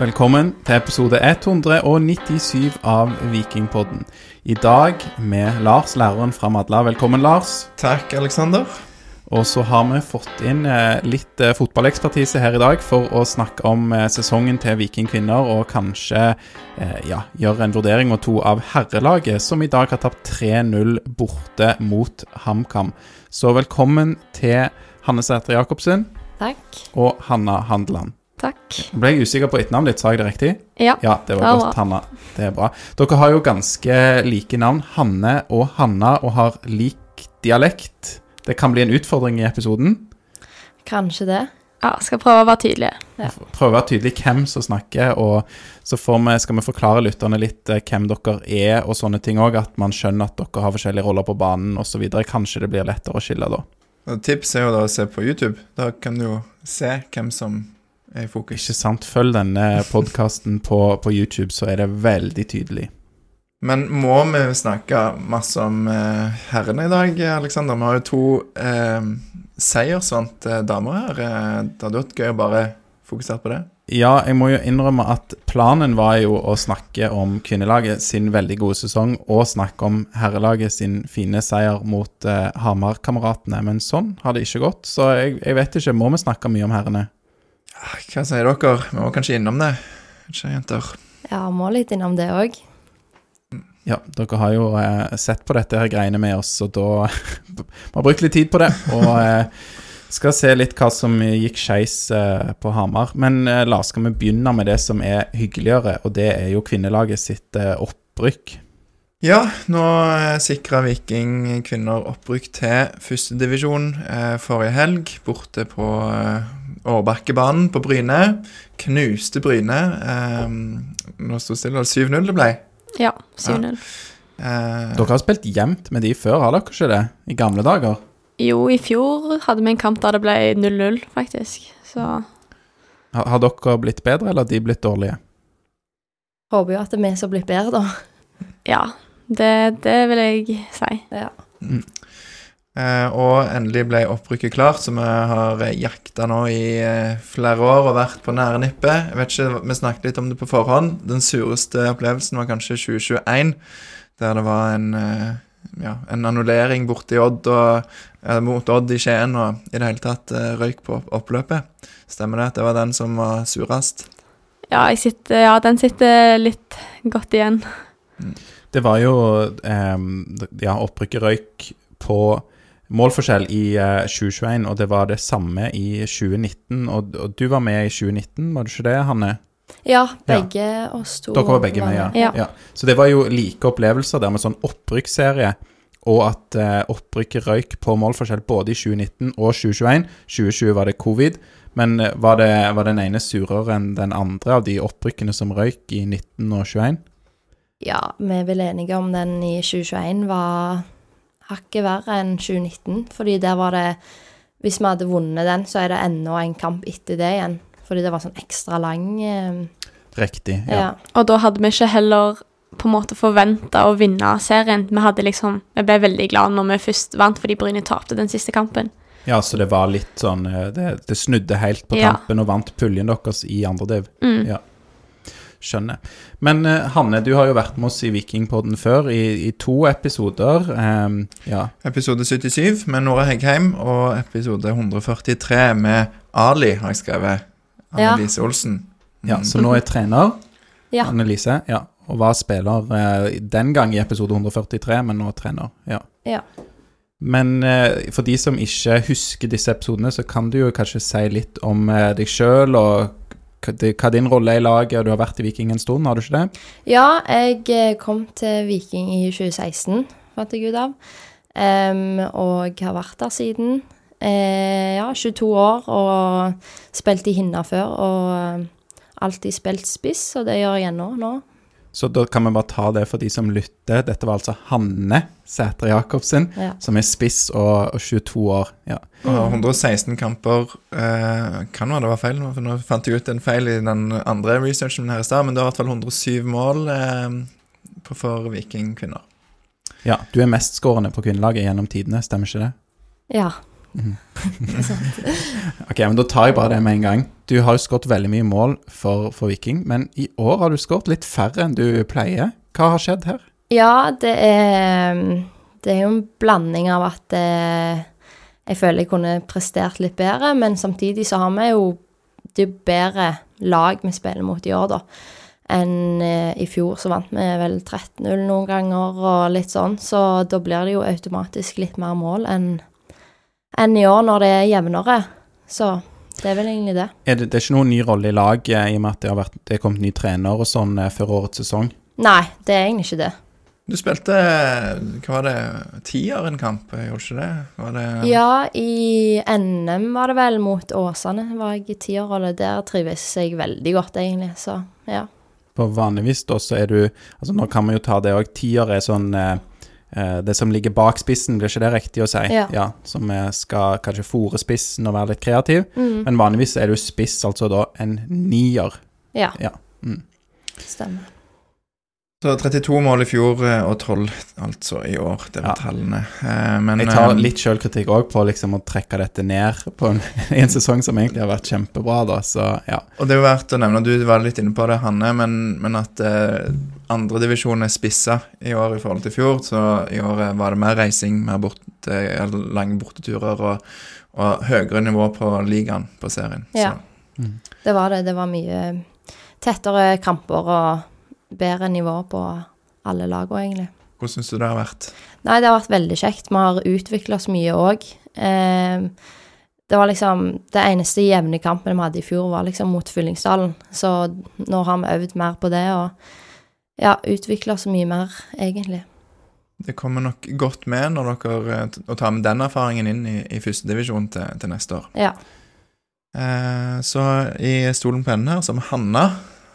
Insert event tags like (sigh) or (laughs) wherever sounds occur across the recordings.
Velkommen til episode 197 av Vikingpodden. I dag med Lars, læreren fra Madla. Velkommen, Lars. Takk, Aleksander. Og så har vi fått inn eh, litt eh, fotballekspertise her i dag for å snakke om eh, sesongen til Viking kvinner, og kanskje ja, gjøre en vurdering og to av herrelaget, som i dag har tapt 3-0 borte mot HamKam. Så velkommen til Hanne Sætre Jacobsen Takk. og Hanna Handeland. Takk. Ble jeg usikker på etternavnet ditt, sa jeg det riktig? Ja. Ja, det var Ja, godt, Hanna. Det er bra. Dere har jo ganske like navn, Hanne og Hanna, og har lik dialekt. Det kan bli en utfordring i episoden. Kanskje det. Ja, skal prøve å være tydelig. Ja. Prøve å være tydelig hvem som snakker, og så får vi, skal vi forklare lytterne litt eh, hvem dere er og sånne ting òg, at man skjønner at dere har forskjellige roller på banen osv. Kanskje det blir lettere å skille da. Og Tips er jo da å se på YouTube. Da kan du jo se hvem som er i fokus. Ikke sant? Følg denne podkasten på, på YouTube, så er det veldig tydelig. Men må vi snakke masse om eh, herrene i dag, Aleksander? Vi har jo to eh, seiersvante damer her. Eh, det hadde vært gøy å bare fokusere på det. Ja, jeg må jo innrømme at planen var jo å snakke om kvinnelaget sin veldig gode sesong, og snakke om herrelaget sin fine seier mot eh, Hamar-kameratene, men sånn har det ikke gått. Så jeg, jeg vet ikke, må vi snakke mye om herrene? Ah, Hva sier dere? Vi må kanskje innom det. Ikke jenter? Ja, må litt innom det òg. Ja, dere har jo eh, sett på dette her greiene med oss, og da (laughs) Vi har brukt litt tid på det, og eh, skal se litt hva som gikk skeis eh, på Hamar. Men eh, Lars, skal vi begynne med det som er hyggeligere, og det er jo kvinnelaget sitt eh, opprykk. Ja, nå sikra Viking kvinner opprykk til førstedivisjon eh, forrige helg, borte på eh, Årbakkebanen på Bryne. Knuste Bryne. Eh, nå sto stille, 7-0 det ble. Ja, 7-0. Eh, Dere har spilt jevnt med de før, har dere ikke det? I gamle dager? Jo, i fjor hadde vi en kamp der det ble 0-0, faktisk. Så Har, har dere blitt bedre, eller har de blitt dårlige? håper jo at det er vi som har blitt bedre, da. Ja, det, det vil jeg si. Ja. eh, og endelig ble opprykket klart, så vi har jakta nå i eh, flere år og vært på nære nippet. Jeg vet ikke, Vi snakket litt om det på forhånd. Den sureste opplevelsen var kanskje 2021, der det var en eh, ja, en annullering borte i Odd og, eller mot Odd i Skien og i det hele tatt eh, røyk på oppløpet. Stemmer det at det var den som var surest? Ja, jeg sitter, ja, den sitter litt godt igjen. Det var jo eh, Ja, opprykket røyk på målforskjell i eh, 2021, og det var det samme i 2019. Og, og du var med i 2019, var du ikke det, Hanne? Ja, begge oss to. Dere var begge med, ja. Ja. ja. Så det var jo like opplevelser der med sånn opprykksserie, og at eh, opprykket røyk på målforskjell både i 2019 og 2021. 2020 var det covid, men eh, var, det, var den ene surere enn den andre av de opprykkene som røyk i 19 og 21? Ja, vi er vel enige om den i 2021 var hakket verre enn 2019. Fordi der var det Hvis vi hadde vunnet den, så er det enda en kamp etter det igjen. Fordi det var sånn ekstra lang eh, Riktig. ja. Ja. Og da hadde vi ikke heller på en måte forventa å vinne serien. Vi hadde liksom, vi ble veldig glad når vi først vant fordi Bryne tapte den siste kampen. ja, så det var litt sånn eh, Det, det snudde helt på Ja. og vant puljen deres i andre div. Mm. Ja. Skjønner. Men uh, Hanne, du har jo vært med oss i Vikingpodden før, i, i to episoder. Um, ja. Episode 77 med Nora Heggheim og episode 143 med Ali, har jeg skrevet. Ja. Annelise Olsen. ja, Mm. så nå er trener Ja. Annelise. Ja. Og var spiller uh, den gang i episode 143, men nå trener. Ja. Ja. Men uh, for de som ikke husker disse episodene, så kan du jo kanskje si litt om deg sjøl og hva di- din rolle er i laget, og du har vært i Viking en stund, har du ikke det? Ja, jeg eh, kom til Viking i 2016, fant jeg ut av. Um, og har vært der siden. Uh, ja, 22 år og spilt i Hinna før. Og alltid spilt spiss, og det gjør jeg ennå nå. Så da kan vi bare ta det for de som lytter. Dette var altså Hanne Sætre Jacobsen, Ja. som er spiss og, og 22 år. Ja. Og 116 kamper eh, Kan være det var feil, for nå fant jeg ut en feil i den andre researchen min her i stad, men det var i hvert fall 107 mål eh, på, for Viking kvinner. ja. Du er mestskårende på kvinnelaget gjennom tidene, stemmer ikke det? Ja. Sant. (laughs) Ok, men da tar jeg bare det med en gang. Du har jo skåret veldig mye mål for, for Viking, men i år har du skåret litt færre enn du pleier. Hva har skjedd her? Ja, det er Det er jo en blanding av at eh, jeg føler jeg kunne prestert litt bedre, men samtidig så har vi jo det bedre lag vi spiller mot i år, da. Enn eh, i fjor, så vant vi vel 13-0 noen ganger og litt sånn, så da blir det jo automatisk litt mer mål enn enn i år når det er jevnere. Så det er vel egentlig det. Er det, det er ikke noen ny rolle i lag, eh, i og med at det har vært, det er kommet ny trener og sånn eh, før årets sesong? Nei, det er egentlig ikke det. Du spilte hva var det, tier en kamp, gjorde ikke det? Var det Ja, i NM var det vel mot Åsane, var jeg i tierrolle. Der trives jeg veldig godt, egentlig, så ja. På vanligvis da så er du Altså nå kan vi jo ta det òg. Tier er sånn eh, eh, Det som ligger bak spissen, blir ikke det riktig å si? Ja. Som vi skal kanskje fòre spissen og være litt kreativ. Mm. Men vanligvis er du spiss, altså da en nier. Ja, Ja. Mm. stemmer. Så 32 mål i fjor eh, og 12 altså i år. Det var Ja. tallene. Eh, Men Jeg tar eh, litt sjølkritikk òg på liksom å trekke dette ned på en, (laughs) en sesong som egentlig har vært kjempebra, da, så ja. Og det er jo verdt å nevne, du var litt inne på det, Hanne, men, men at eh, andredivisjon er spissa i år i forhold til i fjor. Så i år var det mer reising, mer bort, lange borteturer og, og høyere nivå på ligaen på serien. Ja. Så Mm. Det var det. Det var mye tettere kamper og bedre nivå på alle lagene, egentlig. hvordan syns du det har vært? Nei, det har vært veldig kjekt. Vi har utvikla oss mye òg. Eh, det var liksom Det eneste jevne kampen vi hadde i fjor, var liksom mot Fyllingsdalen. Så nå har vi øvd mer på det og ja, utvikla oss mye mer, egentlig. Det kommer nok godt med når dere tar å ta med den erfaringen inn i, i førstedivisjon til, til neste år. Ja. Eh, så i stolen på enden her, som Hanna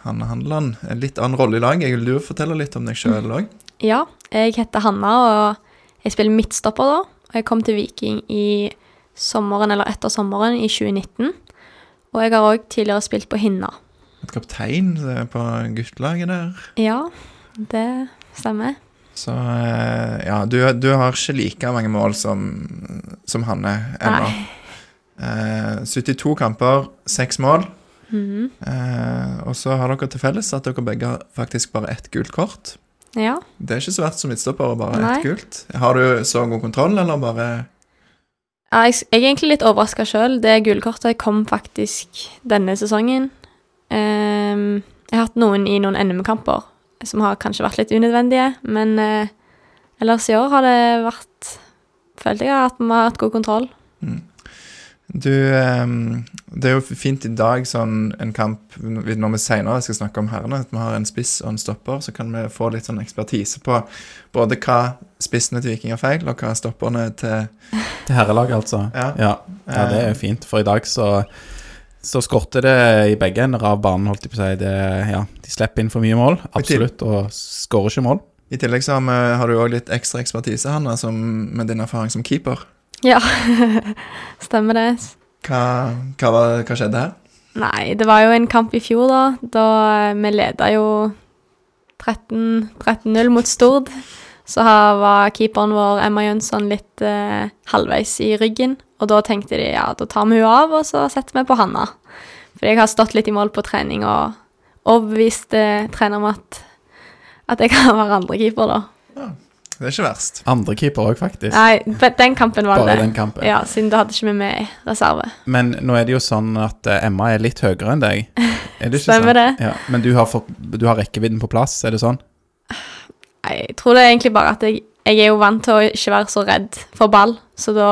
Hanne Handeland. En litt annen rolle i laget. Vil du fortelle litt om deg sjøl òg? Ja, jeg heter Hanna, og jeg spiller midtstopper da. Og jeg kom til Viking i sommeren, eller etter sommeren, i 2019. Og jeg har òg tidligere spilt på Hinna. Et kaptein eh, på guttelaget der. Ja, det stemmer. Så eh, ja, du, du har ikke like mange mål som, som Hanne ennå. Eh, 72 kamper, 6 mål. Mhm. Eh, og så har dere til felles at dere begge har faktisk bare ett gult kort. Ja. Det er ikke så verst som midtstopper å bare ha ett gult. Har du så god kontroll, eller bare Ja, jeg, jeg er egentlig litt overraska sjøl. Det gulkortet kom faktisk denne sesongen. Ehm, jeg har hatt noen i noen NM-kamper som har kanskje vært litt unødvendige, men eh, ellers i år har det vært Følte jeg at vi har hatt god kontroll. mm. Du eh, Det er jo fint i dag, sånn en kamp Når vi senere skal snakke om herrene, at vi har en spiss og en stopper, så kan vi få litt sånn ekspertise på både hva spissene til Viking har feil, og hva stopperne til Til herrelaget, altså. Ja. Ja, ja, det er fint. For i dag så så skorter det i begge ender av banen, holdt jeg på å si. Det, ja, de slipper inn for mye mål, absolutt, og skårer ikke mål. I tillegg så har, vi, har du òg litt ekstra ekspertise, Hanna, som, med din erfaring som keeper. Ja, (laughs) stemmer det. Hva, hva, var, hva skjedde her? Nei, det var jo en kamp i fjor, da. Da eh, vi leda jo 13 13-0 mot Stord. Så var keeperen vår, Emma Jønsson, litt eh, halvveis i ryggen. Og da tenkte de ja, da tar vi henne av, og så setter vi på Hanna. Fordi jeg har stått litt i mål på trening og overbevist eh, treneren om at, at jeg kan være andrekeeper, da. Det er ikke verst. Andrekeeper òg, faktisk. Nei, den kampen var Bare det. den kampen. Ja, siden da hadde ikke vi med reserve. Men nå er det jo sånn at eh, Emma er litt høyere enn deg. (laughs) Er det ikke Stemmer sånn? det. Ja, men du har, fått- du har rekkevidden på plass, er det sånn? Nei, jeg tror det er egentlig bare at jeg, jeg er jo vant til å ikke være så redd for ball, så da,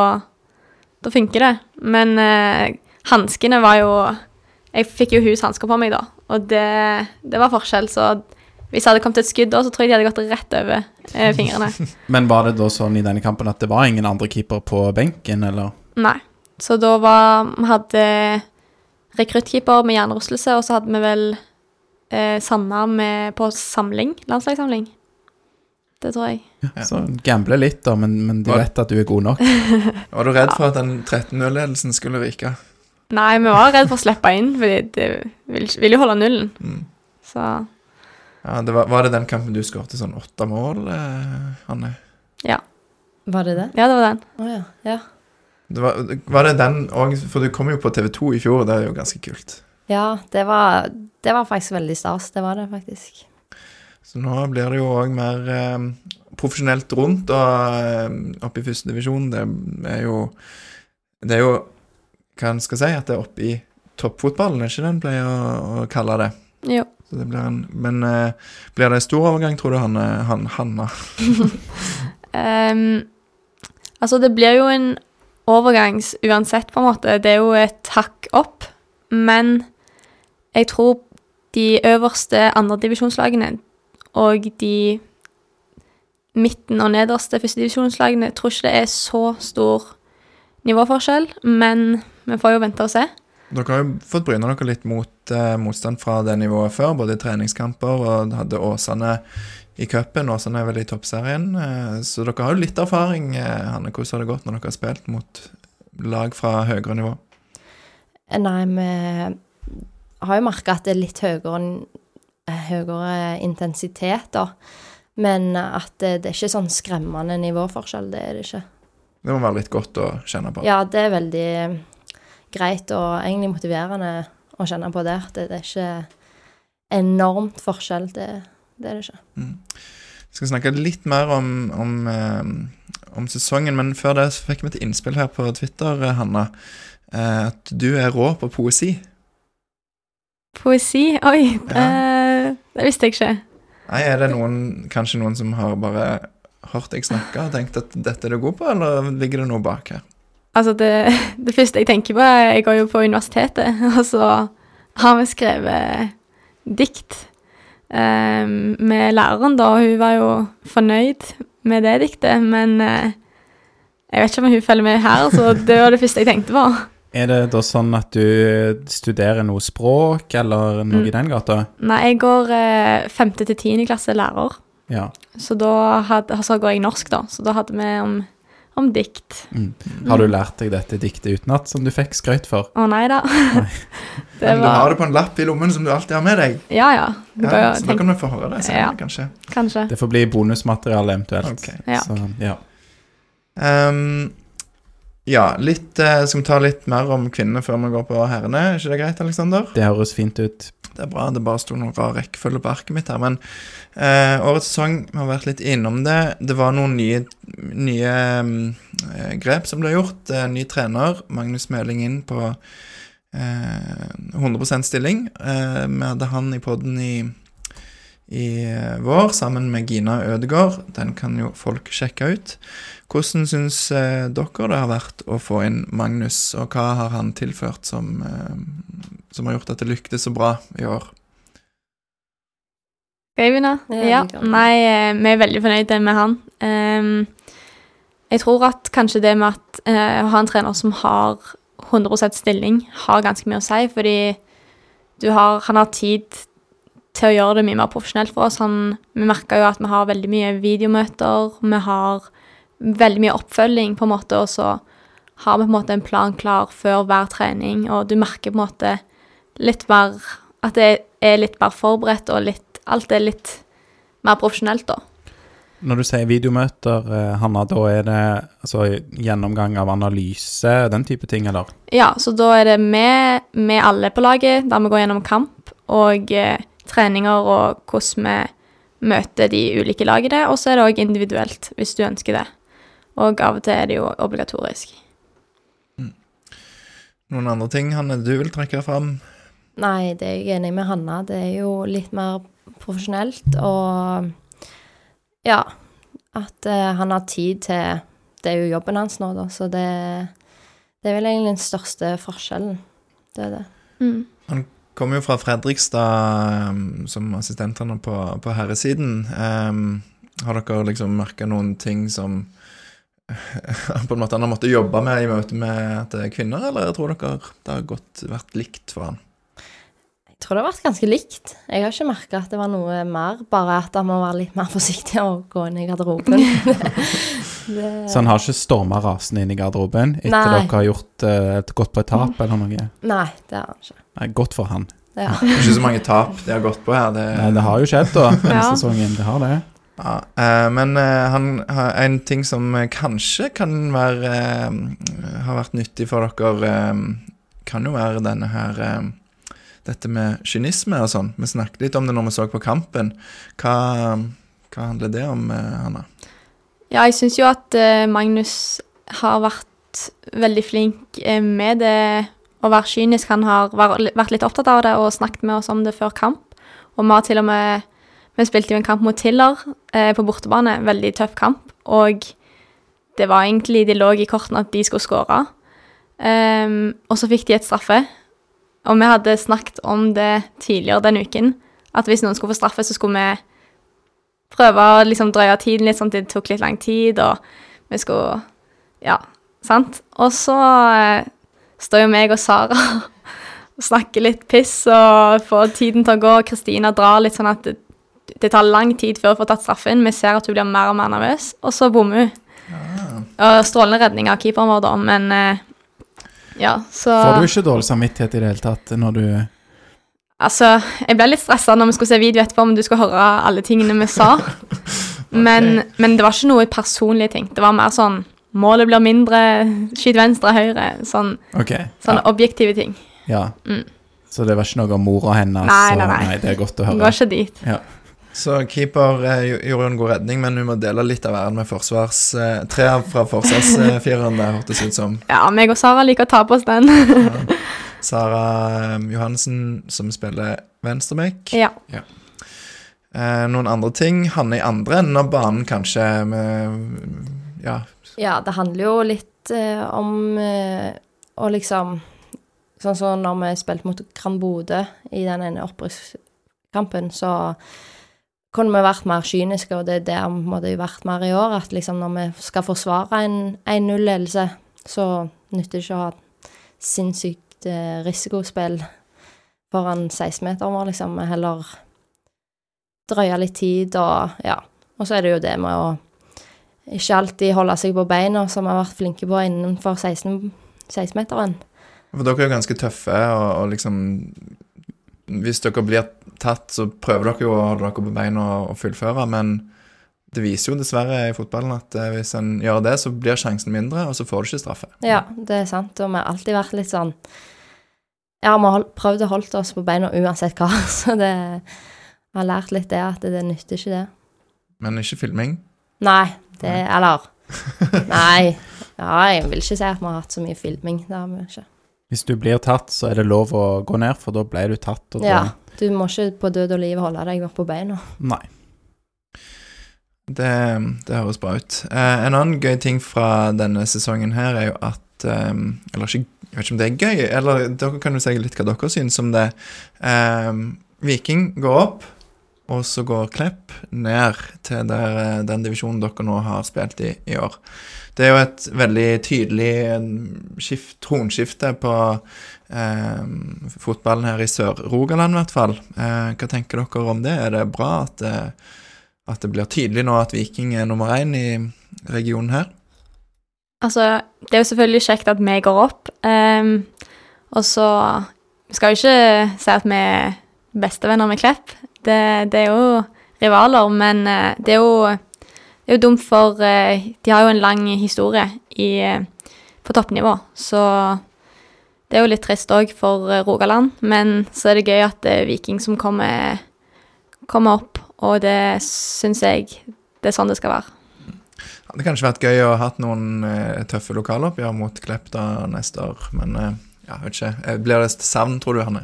da funker det. Men eh, hanskene var jo Jeg fikk jo hushansker på meg, da, og det, det var forskjell, så hvis det hadde kommet et skudd da, så tror jeg de hadde gått rett over eh, fingrene. (laughs) Men var det da sånn i denne kampen at det var ingen andre keeper på benken, eller? Nei. Så da var Vi hadde rekruttkeeper med hjernerystelse, og så hadde vi vel eh, Sanna med, på samling, landslagssamling. Det tror jeg. Ja. Så gambler litt, da, men, men de Var- vet at du er god nok. (laughs) Var du redd for at den 13-0-ledelsen skulle ryke? Nei, vi var redd for å slippe inn, fordi det ville vil jo holde nullen. Mm. Så Ja, det var, var det den kampen du skåret sånn åtte mål, eh, Hanne? Var det det? ja, det var den. Oh, ja. ja. Det var, var det den òg For du kom jo på TV2 i fjor, det er jo ganske kult. Ja, det var, det var faktisk veldig stas. Det var det faktisk. Så nå blir det jo òg mer eh, profesjonelt rundt og eh, oppe i første divisjon. Det er jo Det er jo Hva en skal si, at det er oppe i toppfotballen, er ikke det en pleier å, å kalle det? Jo. Blir en, men uh, blir det en stor overgang, tror du, han, han, Hanna? um, (laughs) altså, det blir jo en overgangs uansett, på en måte. Det er jo et hakk opp. Men jeg tror de øverste andredivisjonslagene og de midten og nederste førstedivisjonslagene tror ikke det er så stor nivåforskjell, men vi får jo vente og se. Dere har jo fått bryne dere litt mot eh, motstand fra det nivået før, både i treningskamper og hadde Åsane i cupen. Åsane er vel i toppserien, eh, så dere har jo litt erfaring. Eh, Hanne, hvordan har det gått når dere har spilt mot lag fra høyere nivå? Nei, vi har jo merka at det er litt høyere, høyere intensitet, da. Men at det, det er ikke sånn skremmende nivåforskjell, det er det ikke. Det må være litt godt å kjenne på. Ja, det er veldig greit og egentlig motiverende å kjenne på det. Det, det er ikke enormt forskjell, det, det er det ikke. Vi skal snakke litt mer om, om, eh, om sesongen, men før det så fikk vi et innspill her på Twitter, eh, Hanna, eh, at du er rå på poesi. Poesi? Oi, Ja. eh, det visste jeg ikke. Nei, Er det noen, kanskje noen som har bare hørt deg snakke og tenkt at dette er du god på, eller ligger det noe bak her? Altså, det, (laughs) det første jeg tenker på, er Jeg går jo på universitetet, (laughs) og så har vi skrevet dikt eh, med læreren, da. Hun var jo fornøyd med det diktet, men eh, jeg vet ikke om hun følger med her, så det var det første jeg tenkte på. (laughs) Er det da sånn at du studerer noe språk, eller noe Mm. i den gata? Nei, jeg går eh, femte til tiende klasse lærer, Ja. så da had, så går jeg norsk, da. Så da hadde vi om, om dikt. Mm. Har du lært deg dette diktet utenat, som du fikk skrøyt for? Å nei da. (laughs) det Men du har det på en lapp i lommen som du alltid har med deg. Ja ja. Du Ja, så tenk... da kan vi få høre det senere, Ja. kanskje. Kanskje. Det får bli bonusmateriale eventuelt. Ok. Ja. Så, ja. Ehm, ja, litt, eh, skal vi ta litt mer om kvinnene før vi går på herrene? Er ikke det greit, Aleksander? Det høres fint ut. Det er bra, det bare sto noen rar rekkefølge på arket mitt her. Men eh, årets sesong, vi har vært litt innom det. Det var noen nye, nye eh, grep som ble gjort. Eh, ny trener, Magnus Meling inn på eh, 100% stilling. Eh, vi hadde han i podden i, i eh, vår sammen med Gina Ødegaard. Den kan jo folk sjekke ut. Hvordan syns eh, dere det har vært å få inn Magnus, og hva har han tilført som, eh, som har gjort at det lyktes så bra i år? Skal jeg begynne? Ja. Nei, eh, vi er veldig fornøyde med han. Ehm, jeg tror at kanskje det med at å ha en trener som har 100% stilling, har ganske mye å si, fordi du har, han har tid til å gjøre det mye mer profesjonelt for oss. Han, vi merker jo at vi har veldig mye videomøter, vi har veldig mye oppfølging, på en måte, og så har vi på en måte en plan klar før hver trening, og du merker på en måte litt mer At det er litt mer forberedt, og litt Alt er litt mer profesjonelt, da. Når du sier videomøter, eh, Hanna, da er det altså, gjennomgang av analyse, den type ting, eller? Ja, så da er det med, med alle på laget, der vi går gjennom kamp og eh, treninger og hvordan vi møter de ulike lagene. Og så er det òg individuelt, hvis du ønsker det. Og av og til er det jo obligatorisk. Noen andre ting Hanne, du vil trekke fram? Nei, det er jeg enig med Hanna. Det er jo litt mer profesjonelt, og ja At uh, han har tid til Det er jo jobben hans nå, da, så det, det er vel egentlig den største forskjellen. Det er det. Mm. Kommer jo fra Fredrikstad um, som assistentene på, på herresiden. Um, har dere liksom merka noen ting som (laughs) på en måte han har måttet jobbe med i møte med at det er kvinner, eller tror dere det har godt vært likt for han? Jeg tror det har vært ganske likt. Jeg har ikke merka at det var noe mer, bare at han må være litt mer forsiktig og gå inn i garderoben. (laughs) det, Så han har ikke storma rasende inn i garderoben etter Nei. dere har gjort, eh, gått på et tap eller noe? Nei, det har han ikke. Nei, godt for han. Ja. Det er ikke så mange tap de har gått på her. Det, Nei, det har jo skjedd, da, (laughs) denne Ja. sesongen. Det har det. Ja, eh, men eh, han en ting som eh, kanskje kan være Har vært nyttig for dere, kan jo være denne her Dette med kynisme og sånn. Vi snakket litt om det når vi så på kampen. Hva, hva handler det om, Hanna? Ja, jeg syns jo at Magnus har vært veldig flink med det å være kynisk. Han har vært litt opptatt av det og snakket med oss om det før kamp. Og vi har til og med Vi spilte jo en kamp mot Tiller eh, på bortebane. Veldig tøff kamp. Og det var egentlig De lå i kortene at de skulle skåre. Um, og så fikk de et straffe. Og vi hadde snakket om det tidligere den uken. At hvis noen skulle få straffe, så skulle vi prøve å liksom drøye tiden litt, sånn at det tok litt lang tid, og vi skulle Ja, sant? Og så eh, står jo meg og Sara (laughs) og snakker litt piss og får tiden til å gå. og Kristina drar litt sånn at det, det tar lang tid før hun får tatt straffen. Vi ser at hun blir mer og mer nervøs, og så bommer hun. Og strålende redning av keeperen vår, da, men eh, ja, så Får du ikke dårlig samvittighet i det hele tatt når du Altså, jeg ble litt stressa når vi skulle se video etterpå om du skulle høre alle tingene vi sa. (laughs) (laughs) men, men det var ikke noe personlige ting. Det var mer sånn Målet blir mindre, skyt venstre, høyre. Sånn, OK. sånne Ja. objektive ting. ja. Mm. Så det var ikke noe om mora hennes? Nei, nei, nei, nei. Det er godt å høre. Går var ikke dit. Så keeper eh, gjo- gjorde en god redning, men hun må dele litt av æren med forsvars... Eh, tre fra forsvarsfireren, det hørtes ut som. Ja, meg og Sara liker å ta på oss den. Ja. Sara eh, Johansen, som spiller venstreback. ja. Eh, noen andre ting. Hanne i andre enden av banen, kanskje, med Ja, Ja, det handler jo litt eh, om eh, å liksom Sånn som når vi spilte mot Gran Bodø i den ene opprykkskampen, så kunne vi vært mer kyniske, og det er det vi måtte vært mer i år. At liksom når vi skal forsvare en 1-0-ledelse, så nytter det ikke å ha sinnssykt eh, risikospill foran 16-meteren vår, liksom. Heller drøye litt tid og ja. Og så er det jo det med å ikke alltid holde seg på beina, som vi har vært flinke på innenfor 16 16-meteren. For dere er jo ganske tøffe, og, og liksom Hvis dere blir tatt, så prøver dere jo å holde dere på beina og, fullføre, men det viser jo dessverre i fotballen at eh, hvis en gjør det, så blir sjansen mindre, og så får du ikke straffe. Ja, det er sant, og vi har alltid vært litt sånn Ja, vi har prøvd å holde oss på beina uansett hva, (laughs) så det Vi har lært litt det, at det nytter ikke det. Men ikke filming. Nei, det Eller (laughs) Nei. Ja, jeg vil ikke si at vi har hatt så mye filming. Det har vi ikke. Hvis du blir tatt, så er det lov å gå ned, for da ble du tatt. Og da, Ja. Du må ikke på død og liv holde deg på beina. Nei. Det, det høres bra ut. Eh, en annen gøy ting fra denne sesongen her er jo at eh, Eller ikke, jeg vet ikke om det er gøy, eller dere kan jo si litt hva dere syns om det. Eh, Viking går opp, og så går Klepp ned til der, eh, den divisjonen dere nå har spilt i i år. Det er jo et veldig tydelig eh, skift, tronskifte på fotballen her i Sør-Rogaland, i hvert fall. Eh, hva tenker dere om det? Er det bra at det at det blir tydelig nå at Viking er nummer én i regionen her. Altså, det er jo selvfølgelig kjekt at vi går opp. ehm, og så skal jo ikke si at vi er bestevenner med Klepp. Det, det er jo rivaler, men eh, det er jo, det er jo dumt, for eh, de har jo en lang historie i, eh, på toppnivå. Så det er jo litt trist òg for eh, Rogaland, men så er det gøy at det er Viking som kommer, kommer opp, og det syns jeg det er sånn det skal være. Det hadde kanskje vært gøy å ha hatt noen eh, tøffe lokaloppgjør mot Klepp da neste år, men eh, ja, vet ikke. Eh, Blir det savn, tror du, Hanne?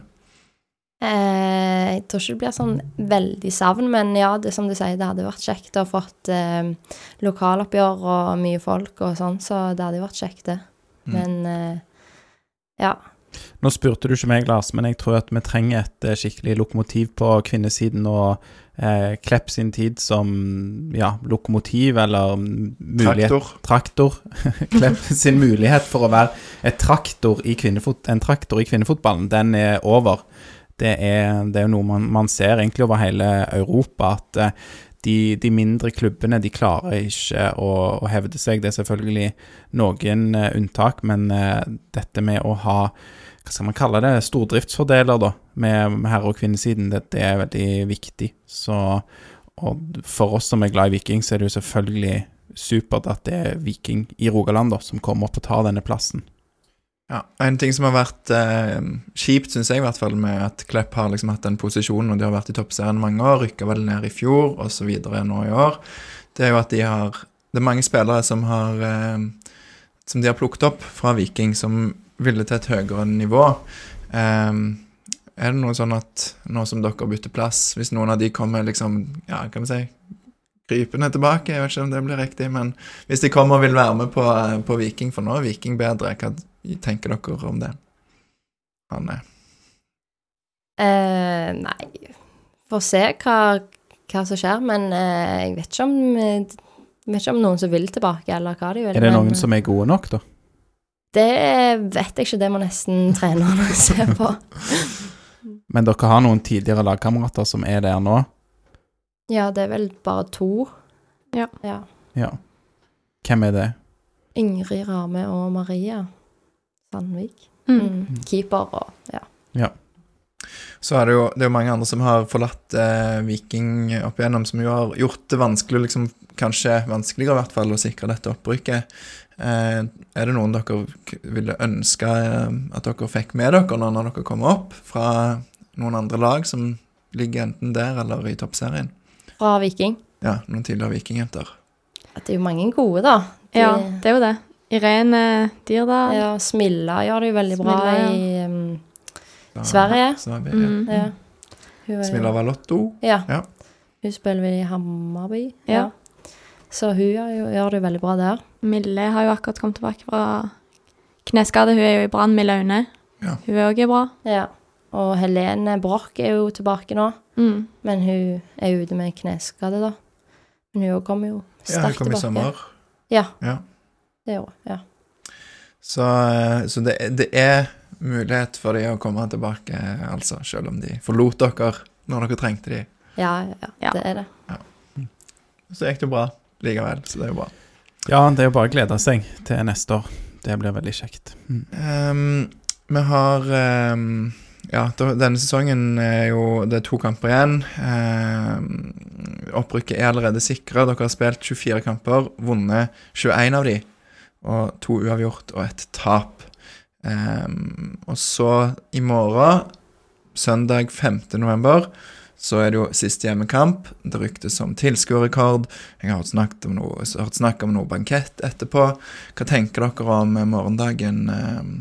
Eh, jeg tror ikke det blir sånn veldig savn, men ja, det som du sier, det hadde vært kjekt å ha fått eh, lokaloppgjør og mye folk og sånn, så det hadde vært kjekt, det. Mm. Men eh, ja. Nå spurte du ikke meg, Lars, men jeg tror at vi trenger et eh, skikkelig lokomotiv på kvinnesiden. Og eh, Klepp sin tid som ja, lokomotiv, eller mulighet Traktor. Traktor. (laughs) Klepp sin mulighet for å være et traktor i en traktor i kvinnefotballen, den er over. det er, det er jo noe man, man ser egentlig over hele Europa, at eh, de, de mindre klubbene de klarer ikke å, å hevde seg. Det er selvfølgelig noen eh, unntak, men eh, dette med å ha hva skal man kalle det, stordriftsfordeler da, med, herre- og kvinnesiden, det, det er veldig viktig. Så for oss som er glad i Viking, så er det jo selvfølgelig supert at det er Viking i Rogaland da, som kommer opp og tar denne plassen. Ja, En ting som har vært eh, kjipt, syns jeg, i hvert fall, med at Klepp har liksom hatt den posisjonen, og de har vært i toppserien mange år, rykka vel ned i fjor osv. nå i år, det er jo at de har Det er mange spillere som har eh, Som de har plukket opp fra Viking, som ville til et høyere nivå. Eh, er det noe sånn at nå som dere bytter plass, hvis noen av de kommer liksom Ja, kan vi si krypende tilbake, jeg vet ikke om det blir riktig, men hvis de kommer og vil være med på, på Viking, for nå er Viking bedre, hva tenker dere om det? Anne? Eh, nei Får se hva, hva som skjer, men eh, jeg vet ikke om jeg vet ikke om noen som vil tilbake, eller hva de vil. Er det men, noen som er gode nok, da? Det vet jeg ikke, det må nesten (laughs) trenerne se på. (laughs) Men dere har noen tidligere lagkamerater som er der nå? Ja, det er vel bare to. Ja. ja. Ja. Hvem er det? Ingrid Rame og Maria Sandvik. Mm. Mm. Keeper og ja. Så er det jo det er mange andre som har forlatt eh, Viking opp igjennom, som jo har gjort det vanskelig, liksom, kanskje vanskeligere i hvert fall, å sikre dette opprykket. Eh, er det noen dere ville ønske eh, at dere fikk med dere nå når dere kommer opp, fra noen andre lag som ligger enten der eller i toppserien? Fra Viking. Ja, noen tidligere vikingjenter. Det er jo mange gode, da. De, Ja, det er jo det. Irene Dirdal. ja, Smilla gjør det jo veldig bra ja. i um, Da- Sverige. Er Mm. ja. Hun Smilla Valotto. Ja. Ja. Hun spiller vi i Hammarby. Ja. Så hun gjør, jo, gjør det veldig bra der. Mille har jo akkurat kommet tilbake fra kneskade. Hun er jo i Brann med Aune. Ja. Hun er òg bra. Ja. Og Helene Broch er jo tilbake nå, Mm. men hun er ute med kneskade, da. Men hun kommer jo sterkt Ja, hun kom tilbake. i sommer. Ja, Ja. Det gjorde hun. Ja. Så, eh, så det, det er mulighet for de å komme tilbake, altså, selv om de forlot dere når dere trengte de. Ja, ja, Ja. det er det. Så gikk det jo bra likevel, så det er jo bra. Ja, det er jo bare å glede seg til neste år. Det blir veldig kjekt. Mm. Um, vi har um, Ja, denne sesongen er jo Det er to kamper igjen. Um, opprykket er allerede sikra. Dere har spilt 24 kamper, vunnet 21 av de. Og to uavgjort og et tap. Um, og så i morgen, søndag 5. november, så er det jo siste hjemmekamp. Det ryktes om tilskuerrekord. Jeg har hørt noe, hørt snakk om noe bankett etterpå. Hva tenker dere om morgendagen, um,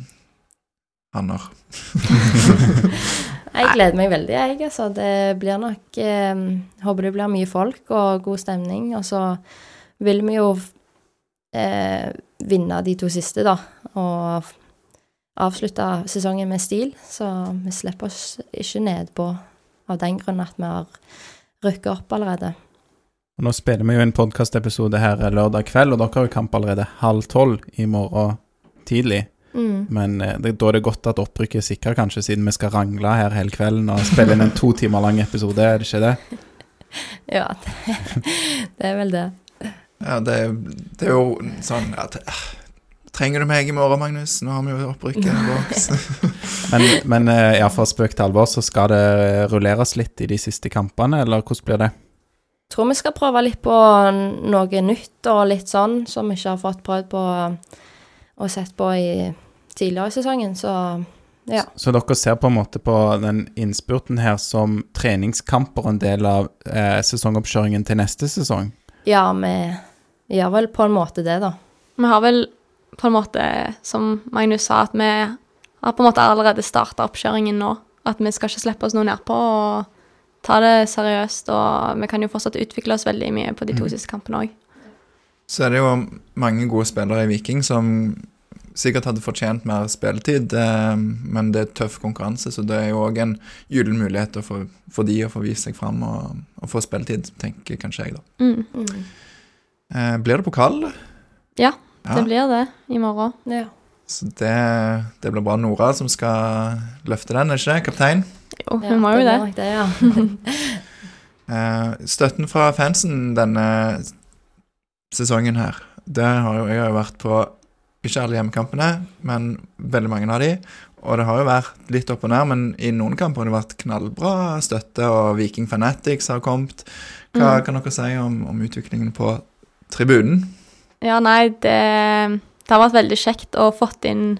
Hanner? (laughs) Jeg gleder meg veldig, jeg. Altså. Det blir nok um, Håper det blir mye folk og god stemning. Og så vil vi jo eh, vinne de to siste, da. Og avslutte sesongen med stil. Så vi slipper oss ikke nedpå av den grunn at vi har rykket opp allerede. Og nå spiller vi jo en podkastepisode her lørdag kveld, og dere har jo kamp allerede halv tolv i morgen tidlig. Mm. Men eh, det, da er det godt at opprykket er sikra, kanskje, siden vi skal rangle her hele kvelden og spille inn en to timer lang episode, er det ikke det? (laughs) Ja, det, det er vel det. Ja, det, det er jo sånn at eh, Trenger du meg i morgen, Magnus? Nå har vi jo opprykket. (laughs) Men, men eh, ja, fra spøk til alvor, så skal det rulleres litt i de siste kampene, eller hvordan blir det? Jeg Tror vi skal prøve litt på noe nytt og litt sånn som vi ikke har fått prøvd på og sett på i tidligere i sesongen, så ja. Så dere ser på en måte på den innspurten her som treningskamper og en del av eh, sesongoppkjøringen til neste sesong? Ja, vi gjør vel på en måte det, da. Vi har vel på en måte, som Magnus sa, at vi har på en måte allerede starta oppkjøringen nå. At vi skal ikke slippe oss noe nedpå og ta det seriøst. Og vi kan jo fortsatt utvikle oss veldig mye på de to Mm. siste kampene òg. Så er det jo mange gode spillere i Viking som sikkert hadde fortjent mer spilletid, eh, men det er tøff konkurranse, så det er jo òg en gyllen mulighet for, for de å få vist seg fram og, og få spilletid, tenker kanskje jeg, da. Mm. Eh, blir det pokal? Ja, Ja, Det blir det i morgen. Ja. så det, det blir bra. Nora som skal løfte den, er ikke det? Kaptein? Jo, hun må jo det. det, ja. (laughs) Eh, støtten fra fansen denne sesongen her, det har jo jeg har jo vært på ikke alle hjemmekampene, men veldig mange av de. Og det har jo vært litt opp og ned, men i noen kamper har det vært knallbra støtte, og Viking Fanatics har kommet. Hva Mm. kan dere si om, om utviklingen på tribunen? Ja, nei, det, det har vært veldig kjekt å fått inn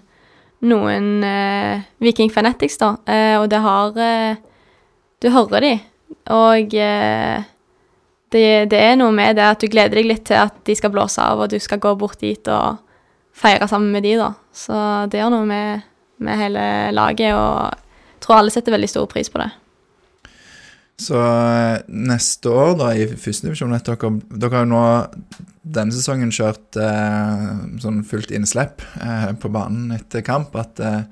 noen eh, Viking Fanatics, da. Eh, og det har eh, Du hører de. Og eh, det, det er noe med det at du gleder deg litt til at de skal blåse av, og du skal gå bort dit og feire sammen med de, da. Så det gjør noe med, med hele laget, og jeg tror alle setter veldig stor pris på det. Så eh, neste år, da, i førstedivisjon dere, dere har jo nå denne sesongen kjørt eh, sånn fullt innslipp eh, på banen etter kamp. At eh,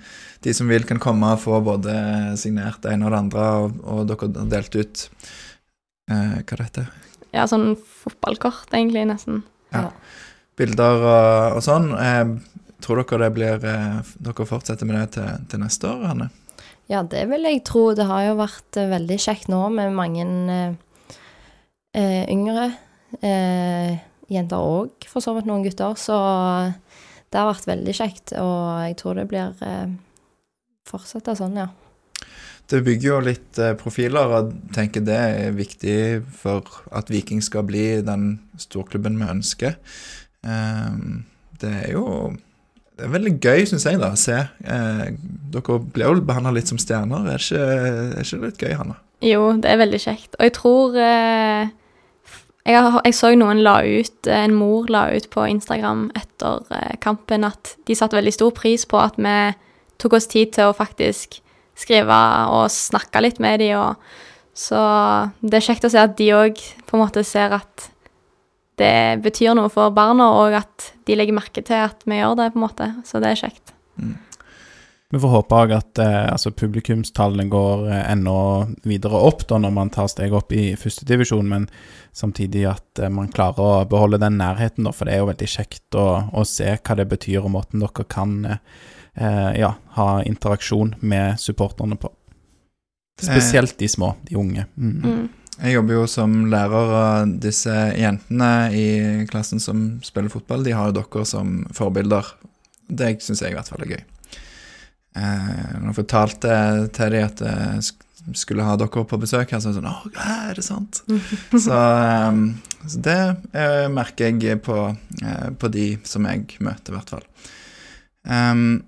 de som vil, kan komme og få både signert det ene og det andre, og, og dere har delt ut eh, Hva det heter Ja, sånn fotballkort, egentlig, nesten. Ja. Bilder og, og sånn. Eh, tror dere det blir eh, Dere fortsetter med det til, til neste år, Hanne? Ja, det vil jeg tro. Det har jo vært eh, veldig kjekt nå med mange eh, eh, yngre eh, jenter og for så vidt noen gutter. Så det har vært veldig kjekt, og jeg tror det blir eh, fortsette sånn, ja. Det bygger jo litt eh, profiler, og tenker det er viktig for at Viking skal bli den storklubben vi ønsker. Ehm, det er jo det er veldig gøy, syns jeg, da, å se. Eh, dere blir jo behandla litt som stjerner. Er ikke, er ikke litt gøy, Hanna? Jo, det er veldig kjekt. Og jeg tror eh, jeg, jeg så noen la ut, eh, en mor la ut på Instagram etter eh, kampen at de satte veldig stor pris på at vi tok oss tid til å faktisk skrive og snakke litt med dem. Så det er kjekt å se at de òg på en måte ser at det betyr noe for barna, og at de legger merke til at vi gjør det, på en måte. Så det er kjekt. Vi får håpe òg at eh, altså publikumstallene går eh, enda videre opp da når man tar steg opp i førstedivisjon, men samtidig at eh, man klarer å beholde den nærheten, da, for det er jo veldig kjekt å, å se hva det betyr, og måten dere kan eh, eh, ja, ha interaksjon med supporterne på. Spesielt de små, de unge. Mm. Mm. Jeg jobber jo som lærer, og disse jentene i klassen som spiller fotball, de har jo dere som forbilder. Det syns jeg i hvert fall er gøy. Eh, når jeg fortalte til dem at jeg skulle ha dere på besøk her, så er det sånn Å, er det sant? (laughs) så, eh, så det eh, merker jeg på, eh, på de som jeg møter, i hvert fall. Um,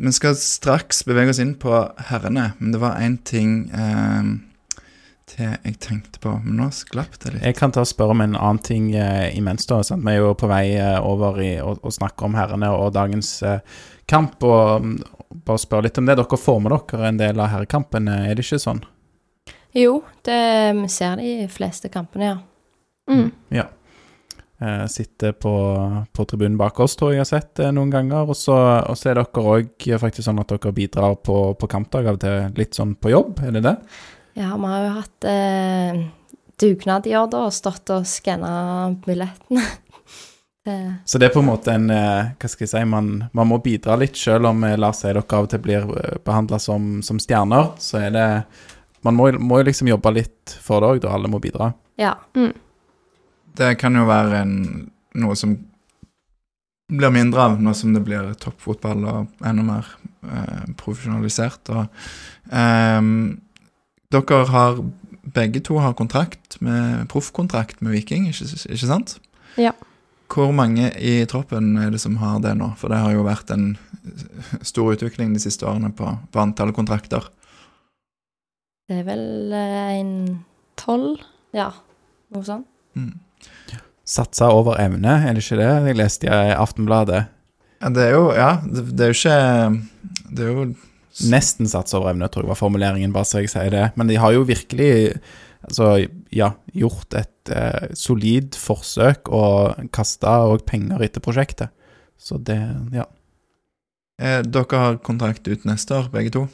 vi skal straks bevege oss inn på herrene, men det var én ting eh, til jeg tenkte på, men nå sklapp det litt. Jeg kan ta og spørre om en annen ting eh, imens. da, sant? Vi er jo på vei eh, over i å, å snakke om herrene og dagens eh, kamp. og um, Bare spørre litt om det. Dere får med dere en del av herrekampen, er det ikke sånn? Jo, det, vi ser de fleste kampene, ja. Mm. Ja. Eh, sitter på, på tribunen bak oss, tror jeg jeg har sett eh, noen ganger. Og så og så er dere òg faktisk sånn at dere bidrar på, på kampdag av og til litt sånn på jobb, er det det? Ja, vi har jo hatt eh, dugnad i år, da, og stått og skanna billettene. (laughs) Så det er på en måte en eh, Hva skal jeg si Man, man må bidra litt, selv om eh, la oss si dere av og til blir behandla som, som stjerner. Så er det Man må, jo liksom jobbe litt for det òg, da alle må bidra. ja. Det kan jo være en, noe som blir mindre av nå som det blir toppfotball og enda mer eh, profesjonalisert. Og, ehm, dere har begge to har kontrakt med proffkontrakt med Viking, ikke, ikke sant? Ja. Hvor mange i troppen er det som har det nå? For det har jo vært en stor utvikling de siste årene på, på antall kontrakter. Det er vel eh, en Tolv? Ja, noe sånt. Mm. Satsa over evne, er det ikke det jeg leste i Aftenbladet? Ja, det er jo Ja, det, det er jo ikke Det er jo Nesten satse over evne, tror jeg var formuleringen, bare så jeg sier det. Men de har jo virkelig altså, ja, gjort et eh, solid forsøk og kasta òg penger etter prosjektet. Så det, ja. eh, Dere har kontrakt ut neste år, begge to?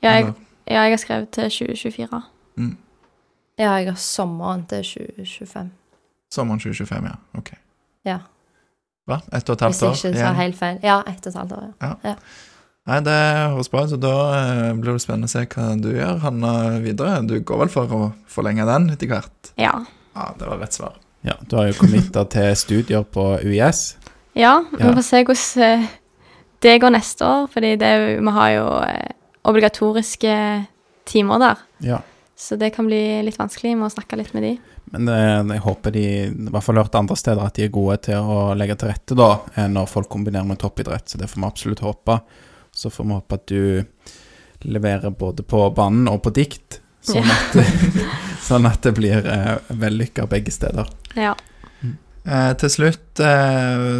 Ja, jeg, ja, jeg har skrevet til 2024. Mm. Ja, jeg har sommeren til 2025. Sommeren 2025, ja. Ok. Ja. Hva? Ett og et halvt Hvis jeg år ikke tar helt feil. Ja, ett og et halvt år, Ja, ja. Nei, det høres bra ut, da eh, blir det spennende å se hva du gjør, Hanna, videre. Du går vel for å forlenge den etter hvert? Ja. Ja, det var rett svar. Ja, du har jo committa til studier på UiS. Ja, vi får se hvordan eh, det går neste år, fordi det, vi har jo eh, obligatoriske timer der. Ja. Så det kan bli litt vanskelig. Vi må snakke litt med de. Men det, jeg håper de, i hvert fall hørt andre steder, at de er gode til å legge til rette da, når folk kombinerer med toppidrett. Så det får vi absolutt håpe. Så får vi håpe at du leverer både på banen og på dikt, sånn, Ja. at, (laughs) sånn at det blir eh, vellykka begge steder. Ja. Eh, til slutt, eh,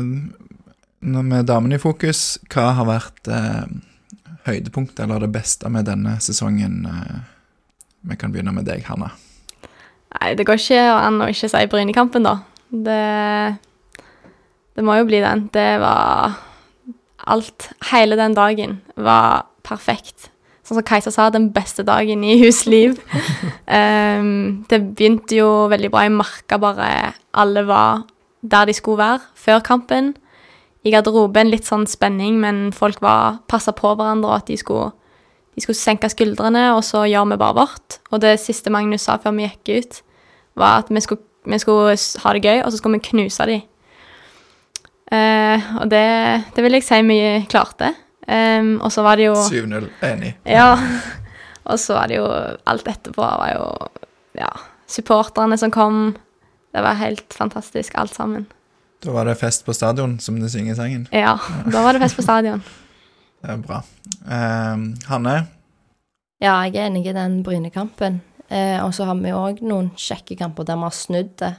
med damene i fokus, hva har vært eh, høydepunktet eller det beste med denne sesongen? Eh, vi kan begynne med deg, Hanna. Nei, det går ikke an å ikke si Brynekampen, da. Det, det må jo bli den. Det var Alt, hele den dagen, var perfekt. Sånn som Kajsa sa, den beste dagen i hus liv. (laughs) Ehm, det begynte jo veldig bra. Jeg merka bare alle var der de skulle være før kampen. I garderoben litt sånn spenning, men folk var passa på hverandre, og at de skulle, de skulle senke skuldrene, og så gjør vi bare vårt. Og det siste Magnus sa før vi gikk ut, var at vi skulle, vi skulle ha det gøy, og så skulle vi knuse de. Eh, og det, det vil jeg si vi klarte. Um, og så var det jo 7-0, enig. Ja. Og så var det jo Alt etterpå var jo Ja. Supporterne som kom. Det var helt fantastisk, alt sammen. Da var det fest på stadion, som det synger i sangen. Ja. Da var det fest på stadion. (laughs) Det er bra. Um, Hanne, Ja, jeg er enig i den Brynekampen. Eh, og så har vi òg noen kjekke kamper der vi har snudd det.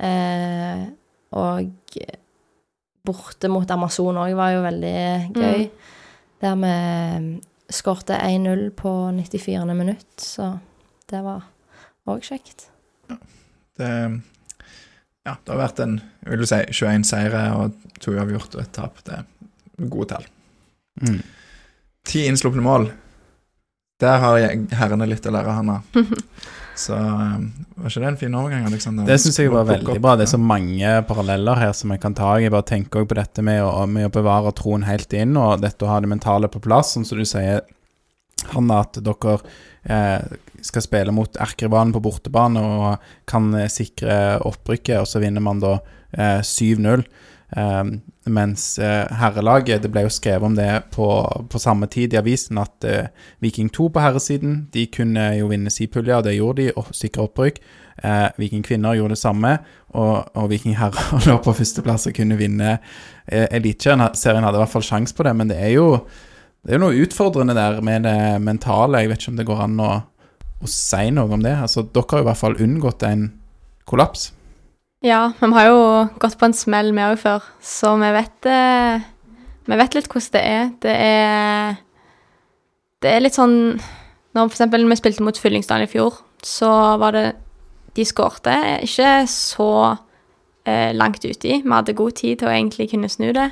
Eh, og borte mot Amazon òg var jo veldig gøy. Der vi skårte 1-0 på 94. minutt, så det var òg kjekt. det, ja, det har vært en vil du si, 21 seire og to uavgjort og et tap. Det er gode tall. Mm. Ti innslupne mål. Der har jeg, herrene litt å lære, Hanna. (laughs) Så um, var ikke det en fin overgang, Alexander? Det syns jeg var veldig bra. Det er så mange paralleller her som jeg kan ta. Jeg bare tenker også på dette med å, med å bevare troen helt inn, og dette å ha det mentale på plass. Sånn som du sier, Hanna, at dere eh, skal spille mot erkerivalen på bortebane og kan sikre opprykket, og så vinner man da eh, 7-0. Eh, mens eh, herrelaget, det ble jo skrevet om det på, på samme tid i avisen, at eh, Viking 2 på herresiden, de kunne jo vinne Sipulja, og det gjorde de, og sikre opprykk. Eh, Viking kvinner gjorde det samme, og, og Viking herrer (laughs) lå på førsteplass og kunne vinne eh, Eliteserien. Serien hadde i hvert fall sjanse på det, men det er jo det er jo noe utfordrende der med det mentale. Jeg vet ikke om det går an å, å si noe om det. Altså, dere har i hvert fall unngått en kollaps. Ja, men vi har jo gått på en smell, vi òg, før, så vi vet eh, Vi vet litt hvordan det er. Det er Det er litt sånn Når eksempel vi spilte mot Fyllingsdalen i fjor, så var det De skårte ikke så eh, langt uti. Vi hadde god tid til å egentlig kunne snu det.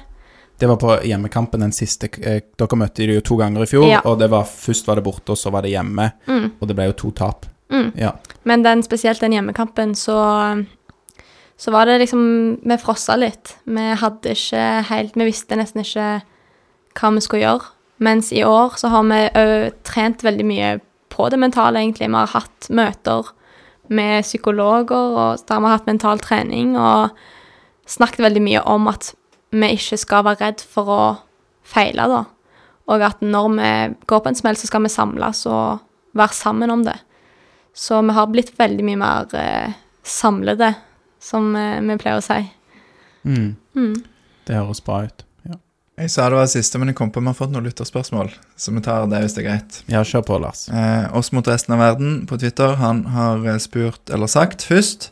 Det var på hjemmekampen den siste eh, Dere møtte de jo to ganger i fjor, Ja. og det var først var det borte, og så var det hjemme. Mm. Og det ble jo to tap. Mm. Ja. Men den, spesielt den hjemmekampen, så Så var det liksom Vi frossa litt. Vi hadde ikke helt Vi visste nesten ikke hva vi skulle gjøre. Mens i år så har vi òg trent veldig mye på det mentale, egentlig. Vi har hatt møter med psykologer, og der vi har hatt mental trening, og snakket veldig mye om at vi ikke skal være redd for å feile, da. Og at når vi går på en smell, så skal vi samles og være sammen om det. Så vi har blitt veldig mye mer eh, samlede, som eh, vi pleier å si. Mm. Mm. Det høres bra ut. Ja, Jeg sa det var det siste, men jeg kom på at vi har fått noen lytterspørsmål. Så vi tar det hvis det er greit. ja kjør på, Lars. Eh, oss mot resten av verden på Twitter, han har eh, spurt, eller sagt først,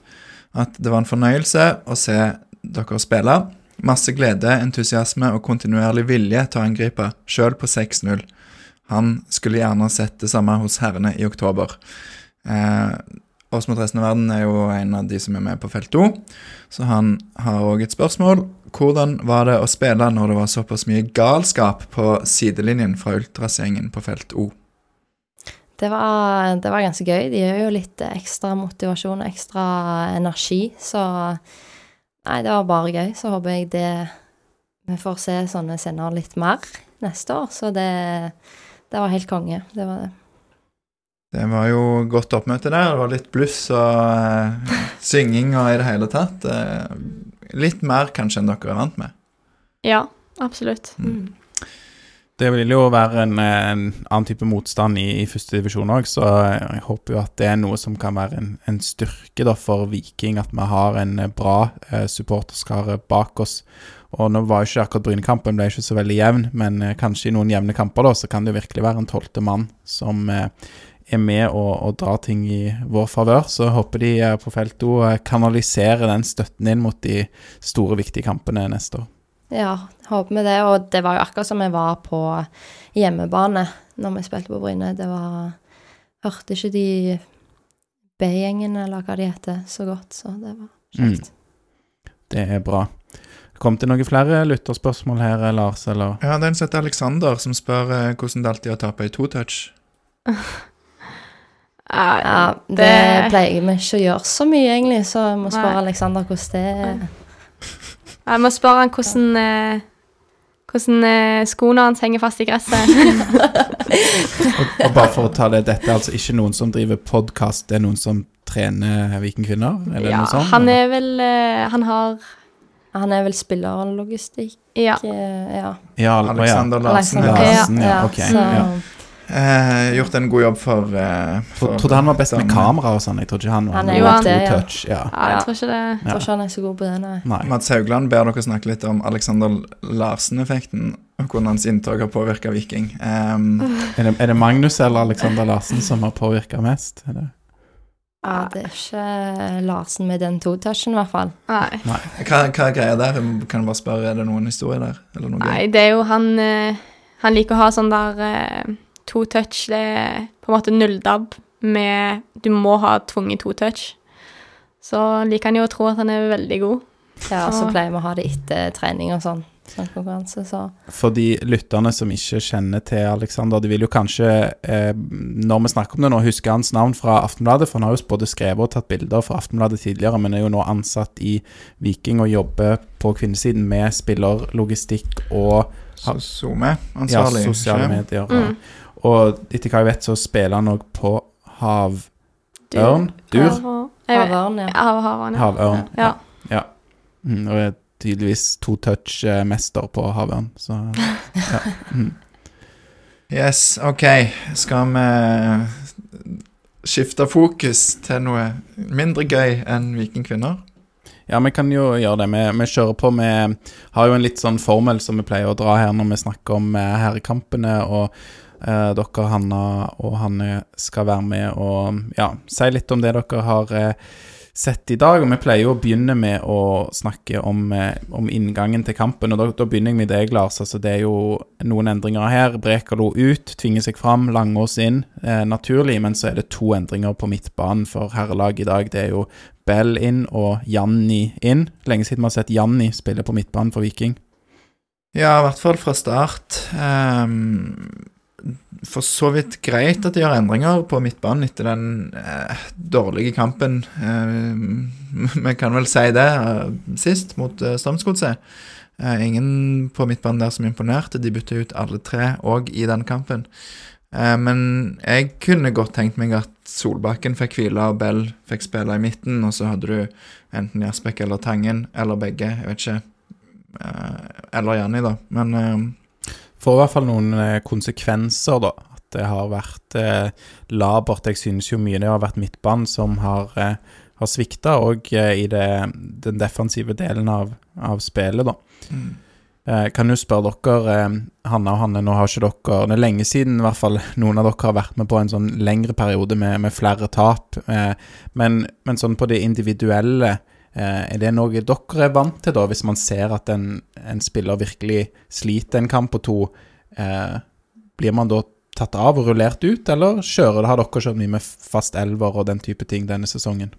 at det var en fornøyelse å se dere spille. Masse glede, entusiasme og kontinuerlig vilje til å angripe, sjøl på 6-0. Han skulle gjerne sett det samme hos herrene i oktober. Eh, oss mot resten av verden er jo en av de som er med på felt O. så han har òg et spørsmål. Hvordan var det å spille når det var såpass mye galskap på sidelinjen fra ultrasgjengen på felt O? Det var, det var ganske gøy. De gir jo litt ekstra motivasjon og ekstra energi, så Nei, det var bare gøy. Så håper jeg det Vi får se sånne scener litt mer neste år. Så det, det var helt konge. Det var det. Det var jo godt oppmøte der. Det var litt bluss og uh, synging og i det hele tatt. Uh, litt mer kanskje enn dere er vant med. Ja, absolutt. Mm. Det vil jo være en, en annen type motstand i, i første divisjon òg, så jeg håper jo at det er noe som kan være en, en styrke da for Viking, at vi har en bra eh, supporterskare bak oss. Og nå var jo ikke akkurat Brynekampen ble ikke så veldig jevn, men eh, kanskje i noen jevne kamper da, så kan det jo virkelig være en tolvte mann som eh, er med og, og drar ting i vår favør. Så håper de på Felto kanaliserer den støtten inn mot de store, viktige kampene neste år. Ja, håper vi det. Og det var jo akkurat som vi var på hjemmebane når vi spilte på Bryne. Det var Hørte ikke de B-gjengen, eller hva de heter, så godt, så det var kjekt. Det er bra. Kom til noen flere lytterspørsmål her, Lars, eller? Ja, det er en som heter Alexander, som spør eh, hvordan det alltid er å tape i to touch. (laughs) Ja, Ja, det, det- pleier vi ikke å gjøre så mye, egentlig, så jeg må spørre Nei. Alexander hvordan det er. Jeg må spørre han hvordan, eh, hvordan eh, skoene hans henger fast i gresset. (laughs) Og, og bare for å ta det, dette er altså ikke noen som driver podkast, det er noen som trener Vikingkvinner? Er det ja, noe sånt? han eller? er vel eh, Han har Han er vel spiller Ja. logistikk ja. ja, ja Alexander Larsen. Larsen, ja, ok, ja. Eh, gjort en god jobb for, eh, for Trodde han var best med kamera og sånn. Jeg tror ikke han var Han er jo det, ja. touch. Ja. ja, jeg tror ikke det Jeg tror ikke han er så god på det, nei. Nei. Mats Haugland ber dere snakke litt om Alexander Larsen-effekten, og hvordan hans inntog har påvirka Viking. Um, Er, det, er det Magnus eller Alexander Larsen som har påvirka mest? Er det? Ja, det er ikke Larsen med den to-touchen, i hvert fall. Nei. hva, hva er greia der? Kan jeg bare spørre, Er det noen historie der? Eller noe Nei, det er jo han eh, Han liker å ha sånn der eh, to touch. Det er på en måte nulldab med Du må ha tvunget to touch. Så liker han jo å tro at han er veldig god. Ja, og så Så- pleier vi å ha det etter trening og sånn. Sånn konkurranse, så For de lytterne som ikke kjenner til Alexander, de vil jo kanskje, eh, når vi snakker om det nå, huske hans navn fra Aftenbladet, for han har jo både skrevet og tatt bilder fra Aftenbladet tidligere, men er jo nå ansatt i Viking og jobber på kvinnesiden med spillerlogistikk og SoMe-ansvarlig. ja, sosiale medier. Mm. Og etter hva jeg vet, så spiller han òg på havørn. Dur. Havørn, ja. Havørn, ja. Havørn. Ja. ja. Mm, og er tydeligvis to touch-mester på havørn, så (laughs) ja. Mm. Yes, ok. Skal vi skifte fokus til noe mindre gøy enn Vikingkvinner? Ja, vi kan jo gjøre det. Vi, vi kjører på Vi Har jo en litt sånn formel som vi pleier å dra her når vi snakker om eh, herrekampene. Og eh, dere, Hanna og Hanne, skal være med og ja, si litt om det dere har eh, sett i dag. Og vi pleier jo å begynne med å snakke om, eh, om inngangen til kampen. Og da, da begynner jeg med deg, Lars. Altså, det er jo noen endringer her. Brekalo ut, tvinger seg fram. Langås inn. Naturlig, men så er det to endringer på midtbanen for herrelaget i dag. Det er jo Bell inn og Janni inn. Lenge siden vi har sett Janni spille på midtbanen for Viking. Ja, i hvert fall fra start. Ehm, for så vidt greit at de gjør endringer på midtbanen etter den eh, dårlige kampen. Ehm, (laughs) Vi kan vel si det eh, sist, mot eh, Strømsgodset. Eh, ingen på midtbanen der som imponerte. De bytta ut alle tre òg i den kampen. Eh, men jeg kunne godt tenkt meg at Solbakken fikk hvile og Bell fikk spille i midten, og så hadde du enten Jasbekk eller Tangen, eller begge, jeg vet ikke. Eh, eller Janni, da. Men eh, Får i hvert fall noen eh, konsekvenser, da. At det har vært eh, labert. Jeg synes jo mye det har vært midtbanen som har, eh, har svikta, og eh, i det, den defensive delen av, av spillet, da. mm. Eh, kan jo spørre dere, eh, Hanna og Hanne, nå har ikke dere Det er lenge siden i hvert fall noen av dere har vært med på en sånn lengre periode med, med flere tap. Men, men sånn på det individuelle, er det noe dere er vant til, da, hvis man ser at en, en spiller virkelig sliter en kamp og to? Eh, blir man da tatt av og rullert ut, eller kjører har dere kjørt mye med fast elver og den type ting denne sesongen?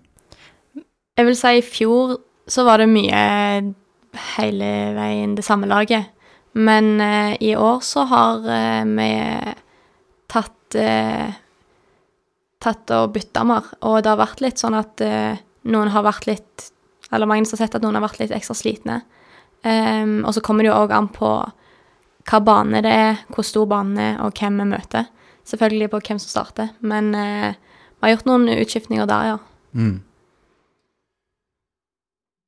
Jeg vil si i fjor så var det mye hele veien det samme laget. Men eh, i år så har eh, vi tatt eh, Tatt og bytta mer. Og det har vært litt sånn at eh, noen har vært litt Eller mange som har sett at noen har vært litt ekstra slitne. Um, og så kommer det jo òg an på hva bane det er, hvor stor banen er, og hvem vi møter. Selvfølgelig på hvem som starter, men uh, vi har gjort noen utskiftninger der, ja. Mm.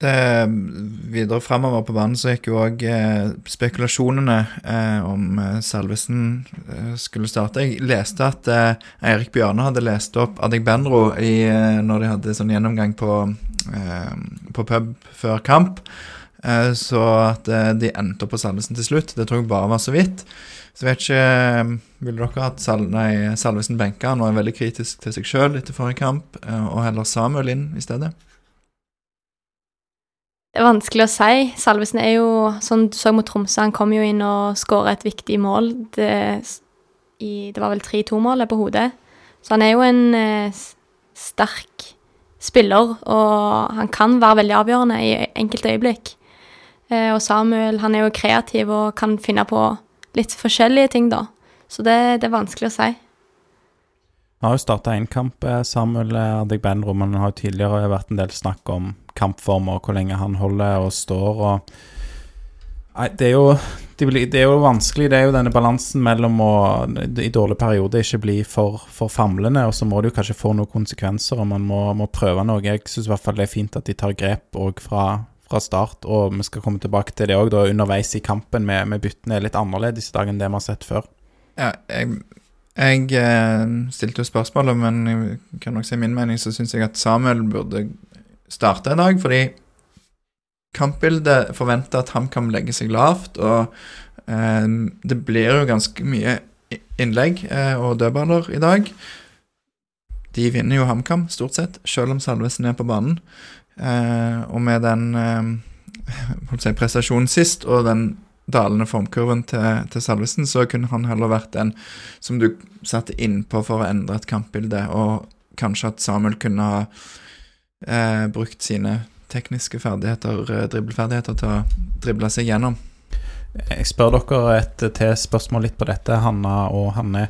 Det, videre framover på banen så gikk jo òg eh, spekulasjonene eh, om eh, Salvesen eh, skulle starte. Jeg leste at eh, Eirik Bjørne hadde lest opp Adegbenro i, eh, når de hadde sånn gjennomgang på, eh, på pub før kamp. Så at de endte opp på Salvesen til slutt. Det tror jeg bare var så vidt. Så vet ikke Ville dere hatt Sal Salvesen benka? Han var veldig kritisk til seg sjøl etter forrige kamp, og heller Samuel inn i stedet? Det er vanskelig å si. Salvesen er jo, sånn du så mot Tromsø, han kom jo inn og skåra et viktig mål. Det, i, det var vel 3-2-målet på hodet. Så han er jo en eh, sterk spiller, og han kan være veldig avgjørende i enkelte øyeblikk. Eh, og Samuel, han er jo kreativ og kan finne på litt forskjellige ting, da. Så det, det er vanskelig å si. Han har jo starta én kamp, eh, Samuel Adegbenro, men det har jo tidligere vært en del snakk om kampform og hvor lenge han holder og står og det er jo det er jo vanskelig. Det er jo denne balansen mellom å i dårlige perioder ikke bli for, for famlende, og så må det jo kanskje få noen konsekvenser, og man må, må prøve noe. Jeg syns i hvert fall det er fint at de tar grep òg fra, fra start, og vi skal komme tilbake til det òg underveis i kampen med, med byttene er litt annerledes i dag enn det vi har sett før. Ja, jeg, jeg eh, stilte jo spørsmålet, men jeg kan nok si min mening, så syns jeg at Samuel burde starte i dag, fordi kampbildet forventer at HamKam legger seg lavt, og eh, det blir jo ganske mye innlegg eh, og dødballer i dag. De vinner jo HamKam, stort sett, selv om Salvesen er på banen. Eh, og med den eh, (laughs) prestasjonen sist, og den dalende formkurven til, til Salvesen, så kunne han heller vært den som du satte innpå for å endre et kampbilde, og kanskje at Samuel kunne ha eh, brukt sine tekniske ferdigheter, eh, dribleferdigheter, til å drible seg gjennom. Jeg spør dere et til spørsmål litt på dette, Hanna og Hanne.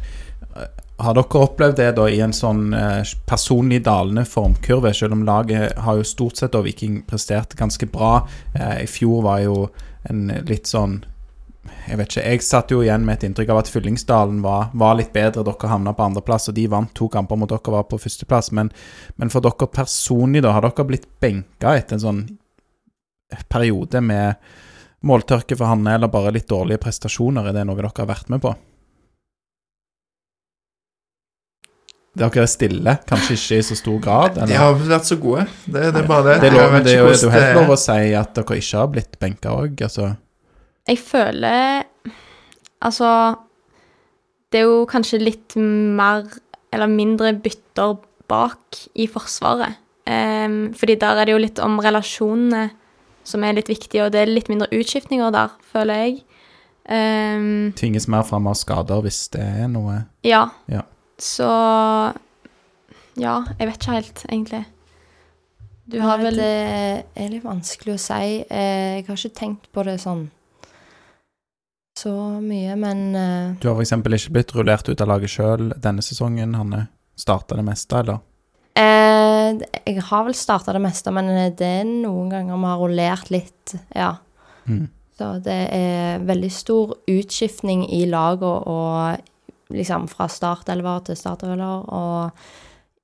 Har dere opplevd det da i en sånn eh, personlig dalende formkurve, selv om laget har jo stort sett og Viking prestert ganske bra? Eh, I fjor var jo en litt sånn Jeg vet ikke. Jeg satt jo igjen med et inntrykk av at Fyllingsdalen var, var litt bedre. Dere havna på andreplass, og de vant to kamper mot dere var på førsteplass. Men, men for dere personlig, da, har dere blitt benka etter en sånn periode med måltørke for Hanne, eller bare litt dårlige prestasjoner? Er det noe dere har vært med på? Dere er stille, kanskje ikke i så stor grad? De har vært så gode. Det, det er bare det. Det er, lov, det er jo det er helt lov å si at dere ikke har blitt benka òg, altså. Jeg føler Altså Det er jo kanskje litt mer eller mindre bytter bak i Forsvaret. Um, fordi der er det jo litt om relasjonene som er litt viktige, og det er litt mindre utskiftninger der, føler jeg. Um, Tvinges mer fram av skader hvis det er noe ja. Ja. Så Ja, jeg vet ikke helt, egentlig. Du har Nei, vel Det er litt vanskelig å si. Eh, Jeg har ikke tenkt på det sånn så mye, men eh, Du har f.eks. ikke blitt rullert ut av laget sjøl denne sesongen, Hanne. Starta det meste, eller? eh, Jeg har vel starta det meste, men det er noen ganger vi har rullert litt, ja. Mm. Så det er veldig stor utskiftning i laget og liksom fra startelver til startelver, og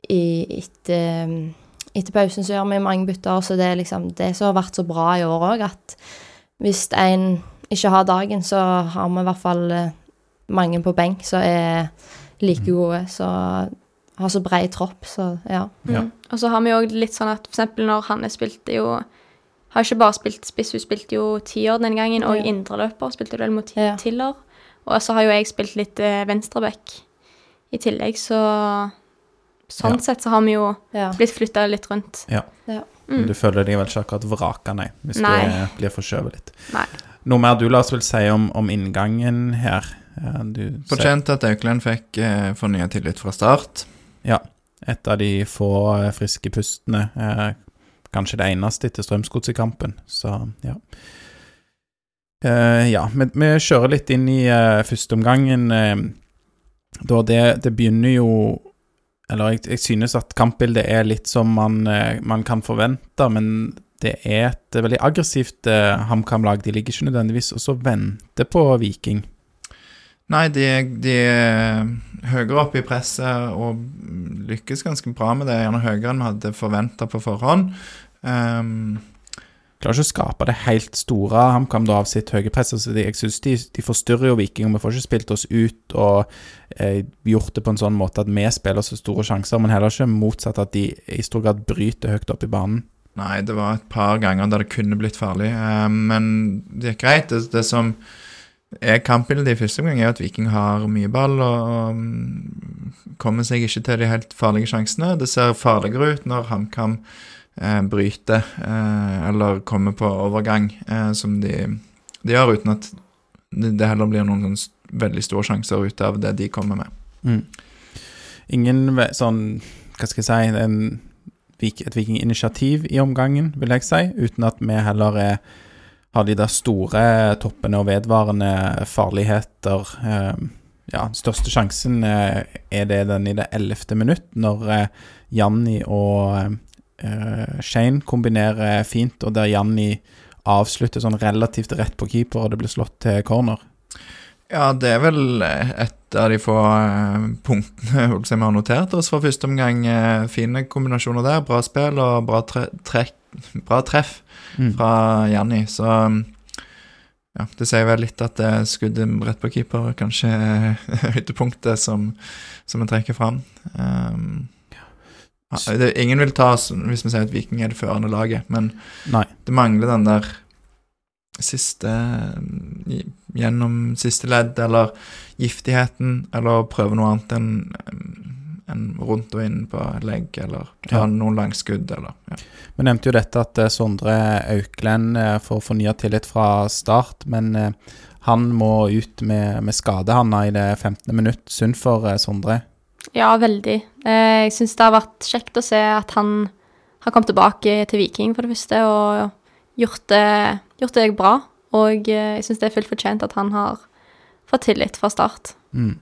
i, etter, etter pausen så gjør vi mange bytter, så det er liksom det som har vært så bra i år òg, at hvis en ikke har dagen, så har vi i hvert fall eh, mange på benk som er like gode, så har så bred tropp, så ja. Ja. Mm. Og så har vi jo litt sånn at eksempel når Hanne spilte jo Har ikke bare spilt spiss, hun spilte jo tiår den gangen, og Ja. indreløper spilte du vel mot Ja. Tiller. Og så har jo jeg spilt litt eh, venstreback i tillegg, så Sånn Ja. sett så har vi jo ja. blitt flytta litt rundt. Ja. Ja. Mm. Du føler deg vel ikke akkurat vraka, nei, hvis Nei. du eh, blir forskjøvet litt. Nei. Noe mer du, Lars, vil si om, om inngangen her? Eh, Du Fortjent at Auklend fikk eh, fornya tillit fra start. Ja. Et av de få eh, friske pustene. Eh, kanskje det eneste etter Strømsgodset-kampen, så ja. Eh, ja, vi, vi kjører litt inn i uh, førsteomgangen. Uh, da det, det begynner jo Eller jeg, jeg synes at kampbildet er litt som man, uh, man kan forvente, men det er et eh, veldig aggressivt eh, HamKam-lag. De ligger ikke nødvendigvis og så venter på Viking. Nei, de, de er høyere oppe i presset og lykkes ganske bra med det. Gjerne høyere enn vi hadde forventa på forhånd. Um, Klarer ikke å skape det helt store HamKam da av sitt høye press. Altså, jeg synes de, de forstyrrer jo Viking, og vi får ikke spilt oss ut og eh, gjort det på en sånn måte at vi spiller så store sjanser, men heller ikke motsatt at de i stor grad bryter høyt opp i banen. Nei, det var et par ganger der det kunne blitt farlig, eh, men det er greit. Det, det som er kampbildet i første omgang, er at Viking har mye ball og, og mm, kommer seg ikke til de helt farlige sjansene. Det ser farligere ut når HamKam bryter eh, eller kommer på overgang, eh, som de, de gjør, uten at det, heller blir noen sånn veldig store sjanser ut av det de kommer med. Mm. Ingen sånn, hva skal jeg si, en, et vikinginitiativ i omgangen, vil jeg si, uten at vi heller er, har de der store toppene og vedvarende farligheter. Eh, ja, største sjansen eh, er det den i det ellevte minutt, når eh, Janni og eh, Shane kombinerer fint, og der Janni avslutter sånn relativt rett på keeper, og det blir slått til corner. Ja, det er vel et av de få eh, punktene vi har notert oss fra første omgang. Eh, Fine kombinasjoner der. Bra spill og bra, tre trekk, bra treff Mm. fra Janni. Så ja, det sier vel litt at det skuddet rett på keeper kanskje er (laughs) høydepunktet som, som en trekker fram. Um, ja, det, ingen vil ta oss hvis vi sier at Viking er det førende laget, men Nei. det mangler den der siste Gjennom siste ledd, eller giftigheten, eller prøve noe annet enn en rundt og inn på legg, eller ta Ja. noen langskudd, eller ja. Vi nevnte jo dette at eh, Sondre Auklend eh, får fornya tillit fra start, men eh, han må ut med, med skade, Hanna, i det 15. minutt. Synd for Sondre. Ja, veldig. Eh, jeg syns det har vært kjekt å se at han har kommet tilbake til Viking, for det første, og gjort det, gjort det bra. Og eh, jeg syns det er fullt fortjent at han har fått tillit fra start. Mm.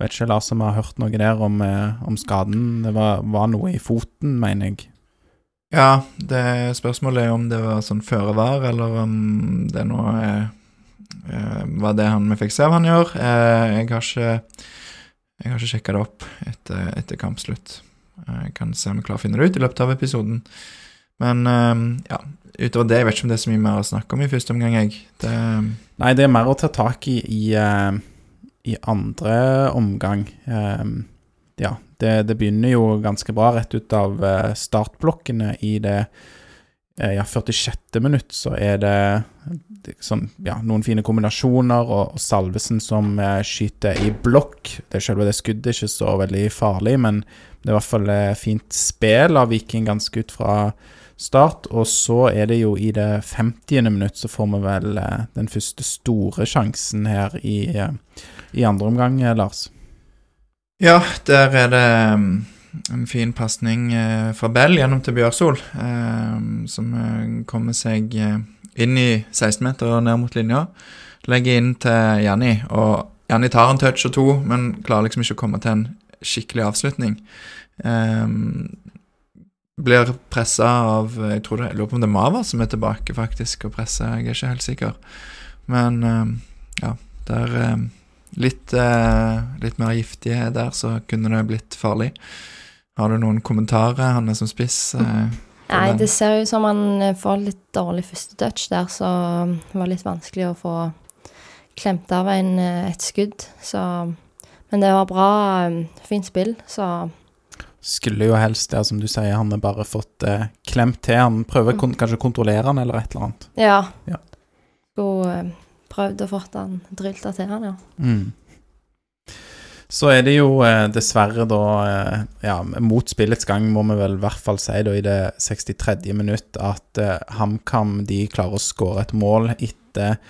Vet ikke, Lars, om vi har hørt noe der om, eh, om skaden. Det var, var noe i foten, mener jeg. Ja, det spørsmålet er om det var sånn føre var, eller om det nå er, var det han vi fikk se av han gjør. Eh, jeg har ikke jeg har ikke sjekka det opp etter, etter kampslutt. Eh, Jeg kan se om jeg klarer å finne det ut i løpet av episoden. Men eh, ja, utover det, jeg vet ikke om det er så mye mer å snakke om i første omgang, jeg. Det, Nei, det er mer å ta tak i i, eh, i andre omgang. Eh, ja, det, det begynner jo ganske bra rett ut av eh, startblokkene i det ja, 46. minutt, så er det, sånn, ja, noen fine kombinasjoner, og, og Salvesen som eh, skyter i blokk. Det Selve det skuddet er ikke så veldig farlig, men det er i hvert fall eh, fint spill av Viking ganske ut fra start. Og så er det jo i det 50. minutt så får vi vel eh, den første store sjansen her i, eh, i andre omgang, eh, Lars. Ja, der er det um, en fin pasning eh, fra Bell gjennom til Bjørsol, eh, som eh, kommer seg inn i 16-meter og ned mot linja. Legger inn til Janni, og Janni tar en touch og to, men klarer liksom ikke å komme til en skikkelig avslutning. Blir pressa av Jeg tror det, jeg lurer på om det er Mava som er tilbake faktisk og presser, jeg er ikke helt sikker. Men ja, der eh, litt, eh, litt mer giftige der, så kunne det blitt farlig. Har du noen kommentarer? Han er som spiss. Eh, Nei, den. det ser ut som han eh, får litt dårlig første touch der, så det var litt vanskelig å få klemt av en, eh, et skudd. Så Men det var bra, eh, fint spill, så Skulle jo helst, der, som du sier, han har bare fått eh, klemt til. Han prøver kon kanskje å kontrollere han eller et eller annet. ja. Ja. Skulle prøvd å få han drylta til han, ja. Mm. Så er det jo eh, dessverre da eh, Ja, mot spillets gang må vi vel i hvert fall si da i det 63. minutt at eh, HamKam de klarer å skåre et mål etter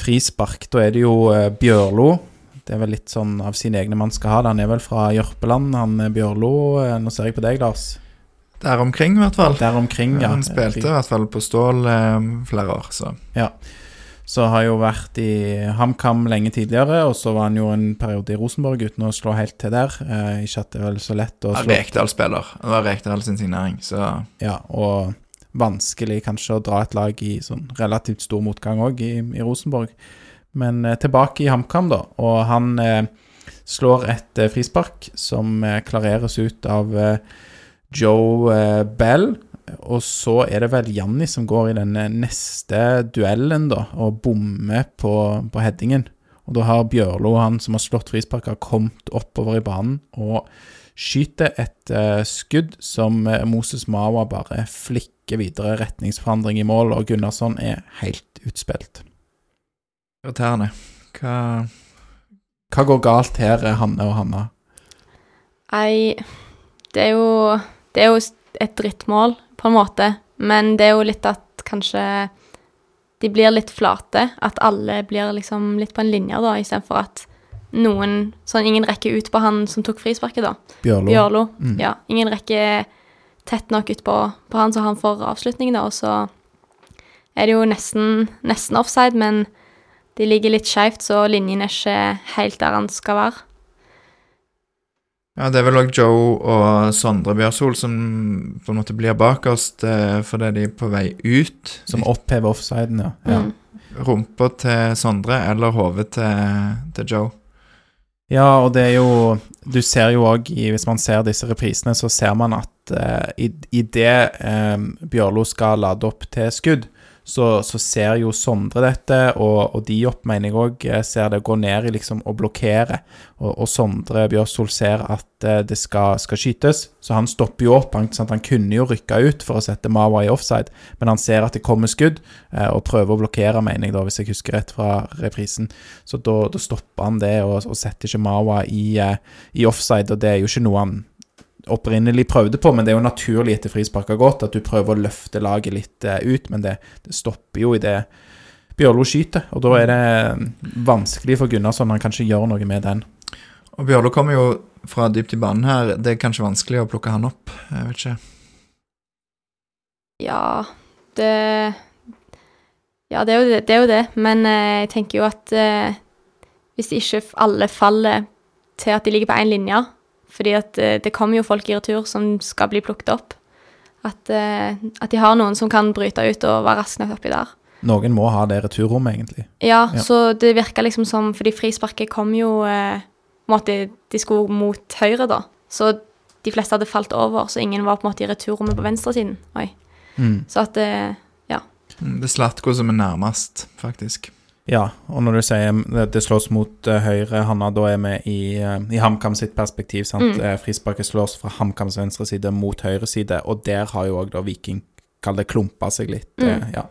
frispark. Da er det jo Bjørlo. Det er vel litt sånn av sine egne man skal ha det. Han er vel fra Jørpeland, han Bjørlo. Nå ser jeg på deg, Lars. Der omkring, i hvert fall. Der omkring, ja. Han spilte i hvert fall på Stål eh, flere år, så Så har jo vært i HamKam lenge tidligere, og så var han jo en periode i Rosenborg uten å slå helt til der. Eh, ikke at det vel så lett å slå Rekdal spiller. Det var Rekdal sin signering, så Ja, og vanskelig kanskje å dra et lag i sånn relativt stor motgang òg i, i Rosenborg. Men eh, tilbake i HamKam, da. Og han eh, slår et eh, frispark som eh, klareres ut av eh, Joe Bell. Og så er det vel Janni som går i den eh, neste duellen, da, og bommer på, på headingen. Og da har Bjørlo, han som har slått frisparket, kommet oppover i banen og skyter et uh, skudd som eh, Moses Mawa bare flikker videre. Retningsforandring i mål, og Gunnarsson er helt utspilt. Irriterende. Hva Hva går galt her, Hanne og Hanna? Nei, det er jo Det er jo et drittmål, på en måte. Men det er jo litt at kanskje de blir litt flate. At alle blir liksom litt på en linje, da, istedenfor at noen Sånn ingen rekker ut på han som tok frisparket, da. Bjørlo. Bjørlo. Mm. Ja. Ingen rekker tett nok ut på, på han, så han får avslutning, da. Og så er det jo nesten, nesten offside, men de ligger litt skeivt, så linjen er ikke helt der han skal være. Ja, det er vel òg Joe og Sondre Bjørsol som på en måte blir bakerst eh, fordi de er på vei ut. Som opphever offsiden, ja. ja. Mm. Rumpa til Sondre eller hodet til, til Joe. Ja, og det er jo Du ser jo òg Hvis man ser disse reprisene, så ser man at eh, i, i det eh, Bjørlo skal lade opp til skudd, så, så ser jo Sondre dette, og, og Diop mener jeg òg ser det gå ned i liksom å blokkere. Og, og Sondre Bjørsol ser at eh, det skal, skal skytes, så han stopper jo opp. Han, han kunne jo rykka ut for å sette Mawa i offside, men han ser at det kommer skudd, eh, og prøver å blokkere, mener jeg da, hvis jeg husker rett fra reprisen. Så da, da stopper han det, og, og setter ikke Mawa i, eh, i offside, og det er jo ikke noe han opprinnelig prøvde på, men det er jo naturlig etter frispark har gått at du prøver å løfte laget litt eh, ut, men det, det stopper jo i det Bjørlo skyter, og da er det mm, vanskelig for Gunnarsson, han kan ikke gjøre noe med den. Og Bjørlo kommer jo fra dypt i banen her. Det er kanskje vanskelig å plukke han opp. Jeg vet ikke. Ja, det Ja, det er jo det, det, er jo det. men eh, jeg tenker jo at eh, hvis ikke alle faller til at de ligger på én linje Fordi at eh, det kommer jo folk i retur som skal bli plukket opp. At, eh, at de har noen som kan bryte ut og være raske nok oppi der. Noen må ha det returrommet, egentlig. Ja, Ja. så det virka liksom som Fordi frisparket kom jo eh, måtte, De skulle mot høyre, da. Så de fleste hadde falt over, så ingen var på en måte i returrommet på venstresiden. Oi. Mm. Så at eh, Ja. Det er Slatko som er nærmest, faktisk. Ja, og når du sier det, det slås mot eh, høyre, Hanna, da er vi i, uh, i HamKam sitt perspektiv. sant? Mm. Eh, Frisparket slås fra HamKams venstre side mot høyre side, og der har jo òg Viking, kall det, klumpa seg litt. Mm. eh, ja.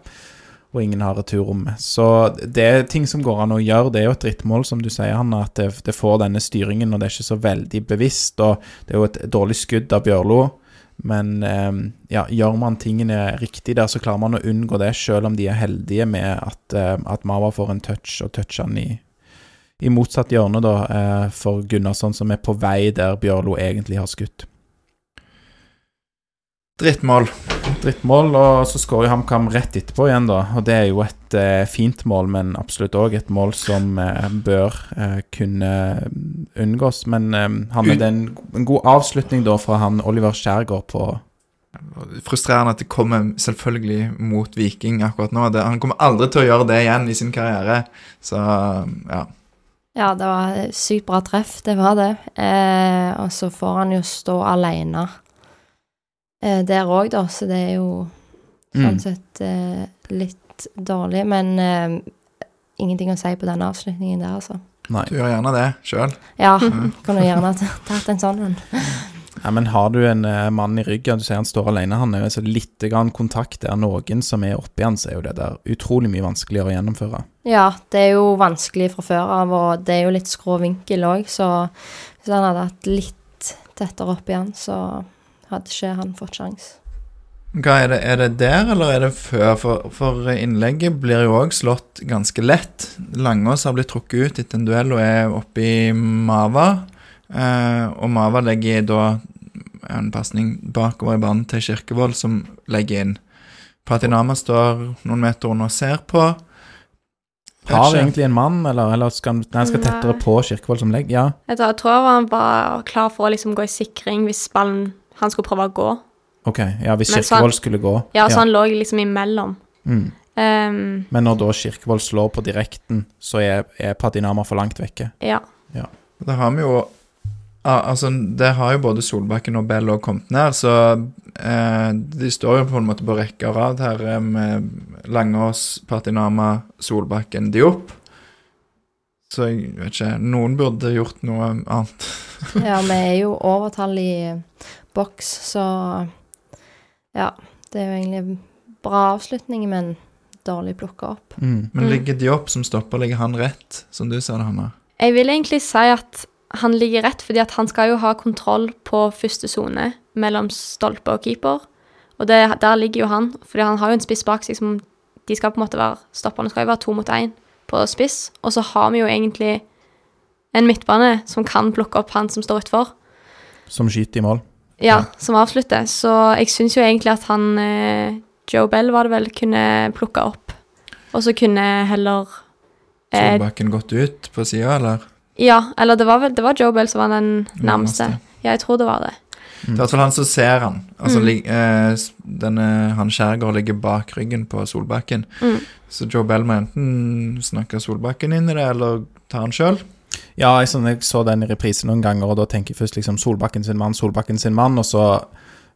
Og ingen har returrommet. Så det er ting som går an å gjøre. Det er jo et drittmål, som du sier, Hanna, at det, det får denne styringen, og det er ikke så veldig bevisst. Og det er jo et dårlig skudd av Bjørlo. Men eh, ja, gjør man tingene riktig der, så klarer man å unngå det, selv om de er heldige med at, eh, at Mava får en touch, og toucher han i, i motsatt hjørne, da, eh, for Gunnarsson, som er på vei der Bjørlo egentlig har skutt. Drittmål. Drittmål, og så skårer HamKam rett etterpå igjen, da. Og det er jo et eh, fint mål, men absolutt òg et mål som eh, bør eh, kunne unngås. Men eh, han er det en, en god avslutning da fra han Oliver Skjærgård på Frustrerende at det kommer selvfølgelig mot Viking akkurat nå. Det, han kommer aldri til å gjøre det igjen i sin karriere. Så ja. Ja, det var sykt bra treff, det var det. Eh, og så får han jo stå alene eh, der òg, da, så det er jo sånn Mm. sett eh, litt dårlig. Men eh, ingenting å si på den avslutningen der, altså. Nei. Du gjør gjerne det sjøl. Ja, (laughs) kunne gjerne tatt en sånn en. Ja, men har du en eh, mann i ryggen, du sier han står alene, han er jo altså litt grann kontakt der noen som er oppi han, så er jo det der utrolig mye vanskeligere å gjennomføre. Ja, det er jo vanskelig fra før av, og det er jo litt skrå vinkel òg, så hvis han hadde hatt litt tettere oppi han, så hadde ikke han fått sjans. Hva er det, er det der, eller er det før? For, for innlegget blir jo òg slått ganske lett. Langås har blitt trukket ut etter en duell og er oppe i Mava. Eh, og Mava legger da en pasning bakover i banen til Kirkevold, som legger inn. Patinama står noen meter under og ser på. Har egentlig en mann, eller, eller skal han skal tettere på Kirkevold som legger? Ja. Jeg tror han var klar for å liksom gå i sikring hvis ballen han skulle prøve å gå. Ok, ja, hvis Men så- Kirkevold skulle gå. Ja, så han lå liksom imellom. Mm. Um, Men når da Kirkevold slår på direkten, så er, er Patinama for langt vekke. ja. Det har vi jo ah, Altså, det har jo både Solbakken og Bell også kommet ned, så eh, de står jo på en måte på rekke og rad her eh, med Langås, Patinama, Solbakken, Diop. Så jeg vet ikke Noen burde gjort noe annet. Ja, vi er jo overtall i boks, så ja. Det er jo egentlig bra avslutning, men dårlig plukka opp. Mm. Men ligger de opp som stopper, ligger han rett, som du sa det, Hanna? Jeg vil egentlig si at han ligger rett, fordi at han skal jo ha kontroll på første sone mellom stolpe og keeper. Og det, der ligger jo han, fordi han har jo en spiss bak seg som De skal på en måte være Stopperne skal jo være to mot én på spiss, og så har vi jo egentlig en midtbane som kan plukke opp han som står utfor. Som skyter i mål. Ja, som avslutter. Så jeg syns jo egentlig at han eh, Joe Bell var det vel, kunne plukka opp. Og så kunne heller eh, Solbakken gått ut på sida, eller? Ja, eller det var vel det var Joe Bell som var den nærmeste. Ja, jeg tror det var det. Det er i hvert fall han som ser han. Altså, Mm. eh, denne, han Skjærgård ligger bak ryggen på Solbakken. Mm. Så Joe Bell må enten snakke Solbakken inn i det, eller ta han sjøl. Ja, jeg, sånn, jeg så den i reprise noen ganger, og da tenker jeg først liksom Solbakken sin mann, Solbakken sin mann, og så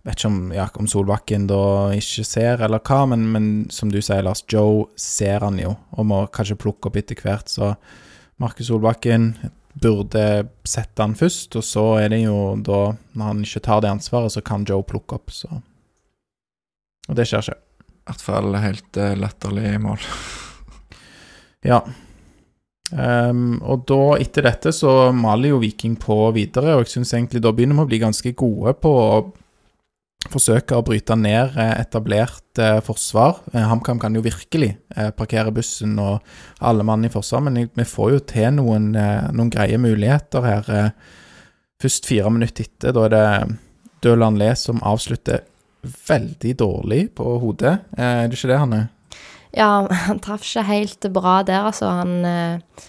vet ikke om, ja, om Solbakken da ikke ser, eller hva, men, men som du sier, Lars, Joe ser han jo, og må kanskje plukke opp etter hvert, så Markus Solbakken burde sette han først, og så er det jo da, når han ikke tar det ansvaret, så kan Joe plukke opp, så Og det skjer ikke. I hvert fall helt uh, latterlig mål. Ja. Ehm, og da, etter dette, så maler jo Viking på videre, og jeg syns egentlig da begynner vi å bli ganske gode på å forsøke å bryte ned eh, etablert eh, forsvar. Eh, HamKam kan jo virkelig eh, parkere bussen og alle mann i forsvar, men vi får jo til noen, eh, noen greie muligheter her. Eh, først fire minutter etter, da er det Døland Le som avslutter veldig dårlig på hodet. Er det ikke det, Hanne? Ja, han traff ikke helt bra der, altså. Han, eh,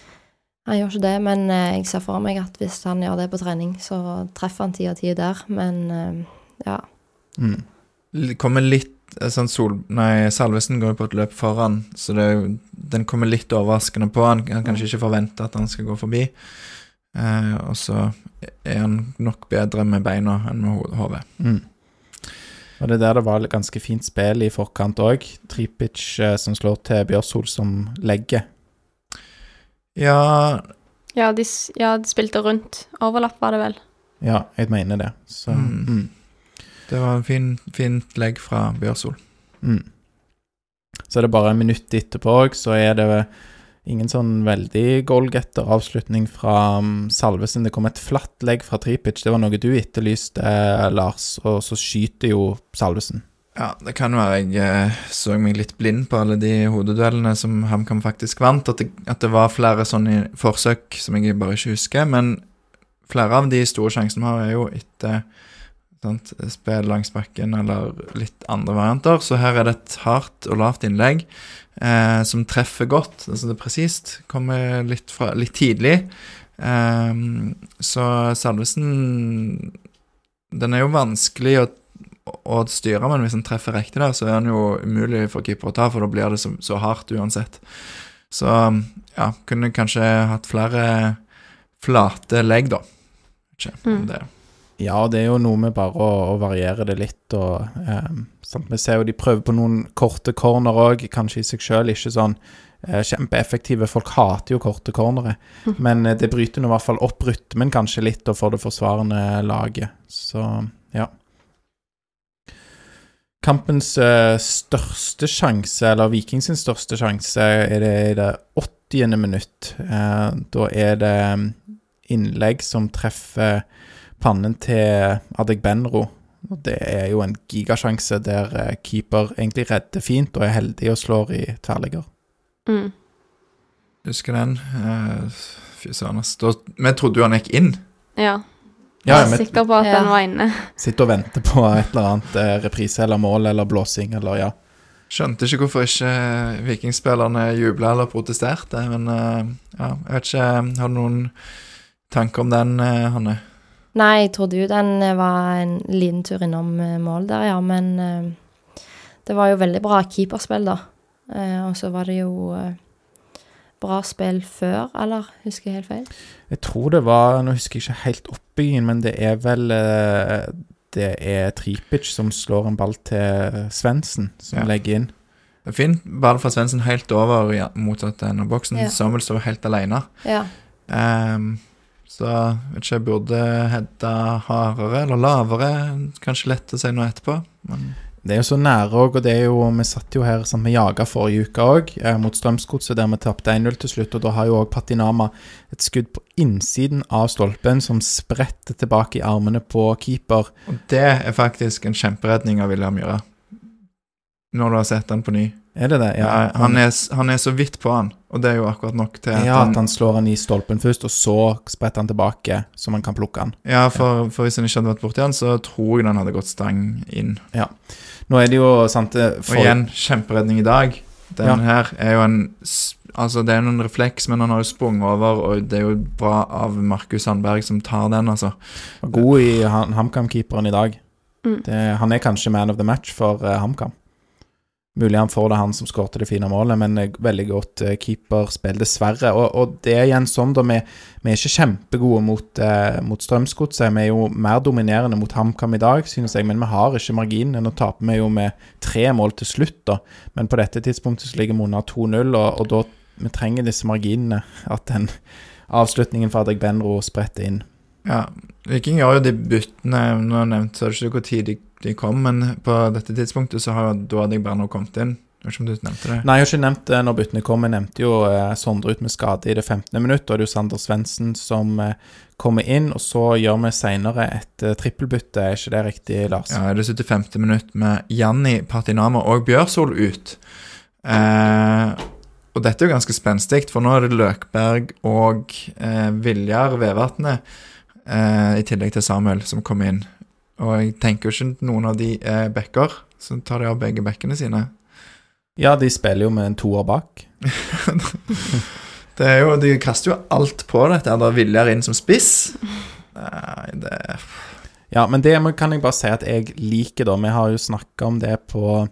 han gjør ikke det, men eh, jeg ser for meg at hvis han gjør det på trening, så treffer han ti av ti der. Men eh, ja. Mm. Kommer litt sånn Sol... Nei, Salvesen går jo på et løp foran, så det, den kommer litt overraskende på. Han kan kanskje ikke forvente at han skal gå forbi. Eh, og så er han nok bedre med beina enn med ho- hodet. Mm. Og det er der det var ganske fint spill i forkant òg. Tripic eh, som slår til Bjørsol som legger. Ja, Ja de, ja, de spilte rundt. Overlapp var det vel. Ja, jeg mener det. Så Mm. mm. det var en fin, fint legg fra Bjørsol. Mm. Så er det bare en minutt etterpå òg, så er det ingen sånn veldig goalgetter avslutning fra um, Salvesen. Det kom et flatt legg fra Tripic. Det var noe du etterlyste, eh, Lars, og så skyter jo Salvesen. Ja, det kan være jeg eh, så meg litt blind på alle de hodeduellene som HamKam faktisk vant. At det, at det var flere sånne forsøk som jeg bare ikke husker. Men flere av de store sjansene vi har, er jo etter sant, spill langs bakken eller litt andre varianter. Så her er det et hardt og lavt innlegg eh, som treffer godt. Altså det er presist. Kommer litt, fra, litt tidlig. Eh, så Salvesen Den er jo vanskelig å å styre, men hvis han treffer riktig der, så er han jo umulig for keeper å ta, for da blir det så, så hardt uansett. Så ja, kunne kanskje hatt flere flate legg, da. Ikke Mm. det. Ja, det er jo noe med bare å, å variere det litt. Og, eh, sant? Vi ser jo de prøver på noen korte corner òg, kanskje i seg sjøl ikke sånn eh, kjempeeffektive. Folk hater jo korte cornere, (laughs) men eh, det bryter nå i hvert fall opp rytmen kanskje litt og for det forsvarende laget. Så ja. Kampens eh, største sjanse, eller Vikings sin største sjanse, er det i det 80. minutt. Eh, da er det mm, innlegg som treffer pannen til Adegbenro. Og det er jo en gigasjanse der eh, keeper egentlig redder fint og er heldig og slår i tverrligger. Mm. Husker den? Eh, Fy søren. Vi trodde jo han gikk inn. Ja. Ja, jeg er ja, sikker på at Ja. den var inne. sitter og venter på et eller annet eh, reprise eller mål eller blåsing eller ja. Skjønte ikke hvorfor ikke vikingspillerne jubla eller protesterte, men ja, jeg vet ikke Har du noen tanker om den, Hanne? Nei, jeg trodde jo den eh, var en liten tur innom eh, mål der, ja. Men eh, det var jo veldig bra keeperspill, da. Eh, og så var det jo eh, bra spill før, eller husker jeg helt feil? Jeg tror det var Nå husker jeg ikke helt oppbyggingen, men det er vel Det er Tripic som slår en ball til Svendsen, som Ja. legger inn. Det er Fint ball fra Svendsen helt over ja, motsatt enden av boksen. Ja. Samuel står helt alene. Ja. Ehm, så vet ikke, jeg burde hedda hardere eller lavere. Kanskje lett å si noe etterpå. Men Det er jo så nære òg, og det er jo Vi satt jo her sammen med jaga forrige uke òg, eh, mot Strømsgodset, der vi tapte 1-0 til slutt. Og da har jo òg Patinama et skudd på innsiden av stolpen som spretter tilbake i armene på keeper. Og det er faktisk en kjemperedning av William Myhre. Når du har sett den på ny. Er det det? Ja, han, er, han er så vidt på han, og det er jo akkurat nok til at ja, han at han slår han i stolpen først, og så spretter han tilbake, så man kan plukke han. Ja, for, for hvis han ikke hadde vært borti han, så tror jeg den hadde gått stang inn. Ja. Nå er det jo sant for... Og igjen, kjemperedning i dag. Den Ja. her er jo en Altså, det er jo en refleks, men han har jo sprunget over, og det er jo bra av Markus Sandberg som tar den, altså. god i han- HamKam-keeperen i dag. Mm. Det, han er kanskje man of the match for uh, HamKam. Mulig han får det, han som skåret det fine målet, men eh, veldig godt uh, keeperspill, dessverre. Og, og det er igjen sånn, da. Vi, vi er ikke kjempegode mot, uh, mot Strømsgodset. Vi er jo mer dominerende mot HamKam i dag, synes jeg, men vi har ikke marginen. Nå taper vi jo med tre mål til slutt, da. Men på dette tidspunktet så ligger vi under 2-0, og, og da vi trenger disse marginene. At den avslutningen fra Adrik Benro spretter inn. Ja, Viking gjør jo de byttene Nå nevnte så er det ikke hvor tid de, de kom, men på dette tidspunktet så har da hadde jeg bare nå kommet inn. Jeg vet ikke om du nevnte det? Nei, jeg har ikke nevnt det når byttene kom. Jeg nevnte jo eh, Sondre ut med skade i det 15. minutt. Det er jo Sander Svendsen som eh, kommer inn, og så gjør vi seinere et eh, trippelbytte. Er ikke det riktig, Lars? Ja, er det 75. minutt med Janni Patinama og Bjørsol ut. Eh, og dette er jo ganske spenstig, for nå er det Løkberg og eh, Viljar Vevatnet, eh, i tillegg til Samuel, som kom inn. Og jeg tenker jo ikke noen av de er backer, så tar de av begge backene sine. Ja, de spiller jo med en toer bak. (laughs) Det er jo, De kaster jo alt på dette. Er Da Viljar inn som spiss. Nei, det Ja, men det kan jeg bare si at jeg liker, da. Vi har jo snakka om det på,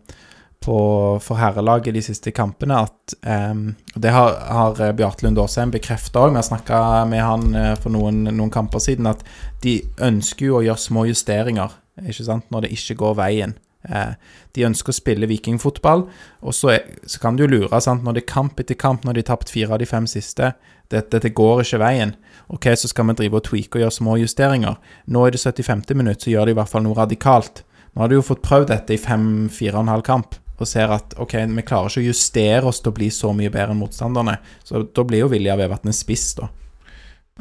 på for herrelaget de siste kampene, at um, Det har, har Bjarte Lund Aasheim bekrefta òg. Vi har snakka med han eh, for noen, noen kamper siden, at de ønsker jo å gjøre små justeringer, ikke sant, når det ikke går veien. Eh, de ønsker å spille vikingfotball, og så, er, så kan du lure, sant, når det er kamp etter kamp, når de har tapt fire av de fem siste. Dette, dette går ikke veien. Ok, så skal vi drive og tweake og gjøre små justeringer. Nå er det 75. minutt så gjør de i hvert fall noe radikalt. Nå har de jo fått prøvd dette i fem, fire og en halv kamp, og ser at ok, vi klarer ikke å justere oss til å bli så mye bedre enn motstanderne. Så da blir jo Vilja Vevatnet spiss, da.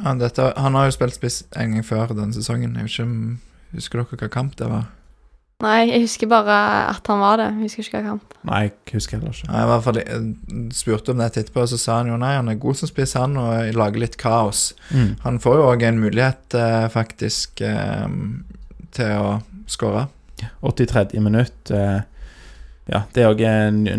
ja, dette, Han har jo spilt spiss en gang før denne sesongen. Jeg husker, ikke Husker dere hva kamp det var? Nei, jeg husker bare at han var det. Jeg husker ikke hva kamp. Nei, jeg husker heller ikke. Nei, i hvert fall jeg spurte om det etterpå, og så sa han jo nei, han er god som spiss, han, og lager litt kaos. Mm. Han får jo òg en mulighet, eh, faktisk, eh, til å skåre. 83. minutt. Eh, ja, det er òg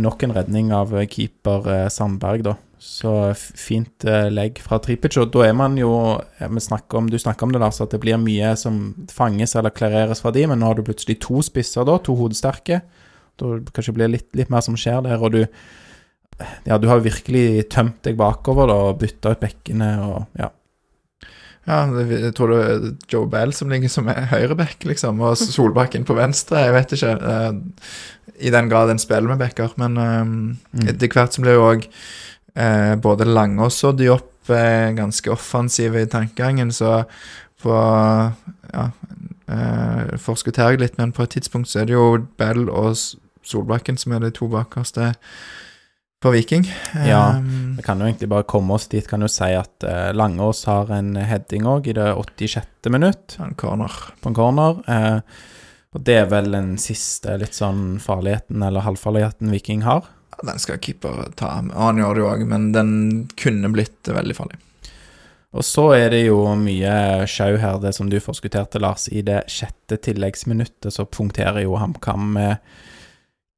nok en redning av keeper eh, Sandberg, da. Så fint eh, legg fra Tripic. Og da er man jo eh, snakker om, Du snakker om det, Lars, at det blir mye som fanges eller klareres fra de, men nå har du plutselig to spisser, da, to hodesterke. Da kanskje blir litt, litt mer som skjer der, og du Ja, du har virkelig tømt deg bakover, da, og bytta ut bekkene og Ja. Ja, det- jeg tror det er Joe Bell som ligger som høyreback, liksom, og Solbakken på venstre. Jeg vet ikke. I den grad en spiller med backer. Men um, Mm. etter hvert så blir jo òg eh, både Langås og Diop eh, ganske offensive i tankegangen, så på Ja, eh, forskutterer jeg litt, men på et tidspunkt så er det jo Bell og Solbakken som er de to bakerste på Viking. Ja. Eh, Vi kan jo egentlig bare komme oss dit. Kan jo si at eh, Langås har en heading òg i det 86. minutt. en corner. på en corner. Eh, og det er vel den siste litt sånn farligheten, eller halvfarligheten, Viking har. Ja, Den skal keeper ta, han gjør det jo òg, men den kunne blitt veldig farlig. Og så er det jo mye sjau her, det som du forskutterte, Lars. I det sjette tilleggsminuttet så punkterer jo HamKam med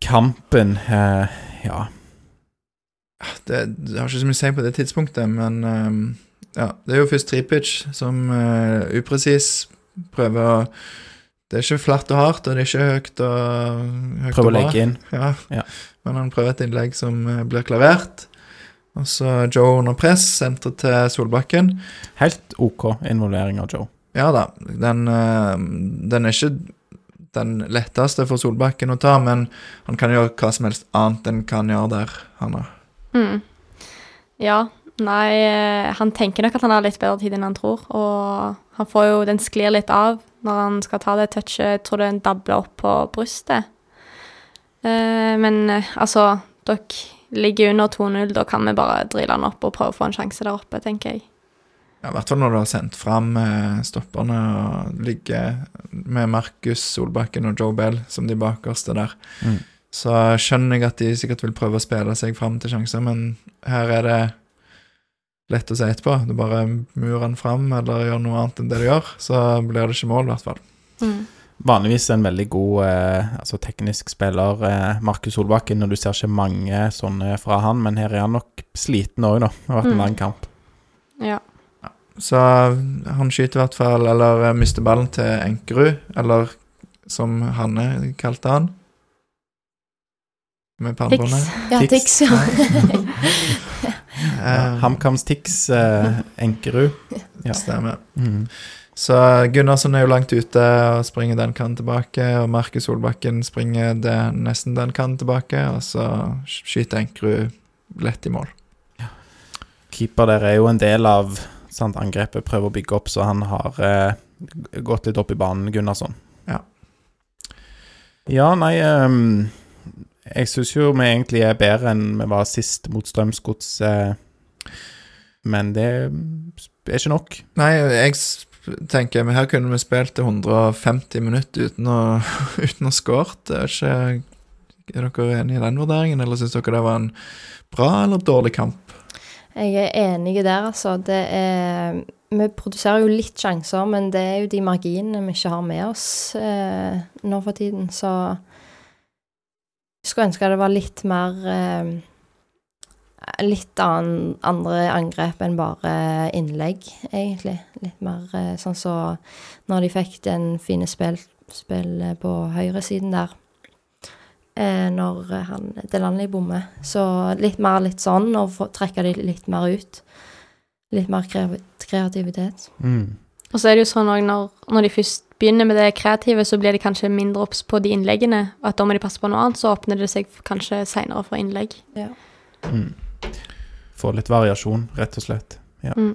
kampen. Eh, ja. Det, det har ikke så mye å si på det tidspunktet, men ehm, ja, det er jo først Tripic som uh, upresis Prøver å Det er ikke flatt og hardt, og det er ikke høyt og høyt Prøv å og bra. legge inn. Ja. Ja. Men han prøver et innlegg som eh, blir klavert. Og så Joe under press, senter til Solbakken. Helt OK involvering av Joe. Ja da, den, eh, den er ikke den letteste for Solbakken å ta, men han kan gjøre hva som helst annet enn hva han gjør der han er. Mm. Ja. Nei, eh, han tenker nok at han har litt bedre tid enn han tror. Og han får jo Den sklir litt av når han skal ta det touchet. Jeg tror den dabler opp på brystet. Eh, men eh, altså, dere ligger under 2-0. Da kan vi bare drille han opp og prøve å få en sjanse der oppe, tenker jeg. Ja, I hvert fall når du har sendt fram eh, stopperne og ligger med Markus Solbakken og Joe Bell som de bakerste der. Mm. Så skjønner jeg at de sikkert vil prøve å spille seg fram til sjanser, men her er det lett å si etterpå. Du bare murer den fram eller gjør noe annet enn det du gjør, så blir det ikke mål, i hvert fall. Mm. Vanligvis en veldig god eh, altså teknisk spiller, eh, Markus Solbakken, og du ser ikke mange sånne fra han, men her er han nok sliten òg, da. Det har vært en Mm. lang kamp. Ja. Så han skyter i hvert fall, eller eh, mister ballen til Enkerud, eller som Hanne kalte han. Med pannebåndet. Tix. Ja, Tix. Tix, ja. (laughs) (laughs) Ja, Eh, HamKams Tix, eh, Enkerud. Ja. Stemmer. Mm. Så Gunnarsson er jo langt ute og springer den kanten tilbake, og Markus Solbakken springer det, nesten den kanten tilbake, og så skyter Enkerud lett i mål. Keeper der er jo en del av sant, angrepet, prøver å bygge opp, så han har eh, gått litt opp i banen, Gunnarsson. Ja. Ja, nei ehm, Jeg syns jo vi egentlig er bedre enn vi var sist mot Strømsgods, eh, men det er ikke nok. Nei, jeg tenker men her kunne vi spilt til 150 minutter uten å, (laughs) uten å. Det Er, ikke, er dere enig i den vurderingen, eller syns dere det var en bra eller dårlig kamp? Jeg er enig der, altså. Det er Vi produserer jo litt sjanser, men det er jo de marginene vi ikke har med oss eh, nå for tiden, så skulle ønske det var litt mer eh, Litt an, andre angrep enn bare innlegg, egentlig. Litt mer eh, sånn så når de fikk den fine spill, spillet på høyresiden der. Eh, når han Delanley bommer. Så litt mer litt sånn, og få, trekke de litt mer ut. Litt mer kreativitet. Mm. Og så er det jo sånn òg når, når de først begynner med det kreative, så blir de kanskje mindre obs på de innleggene. Og at da må de passe på noe annet, så åpner det seg kanskje seinere for innlegg. Mm. Få litt variasjon, rett og slett. Ja. Mm.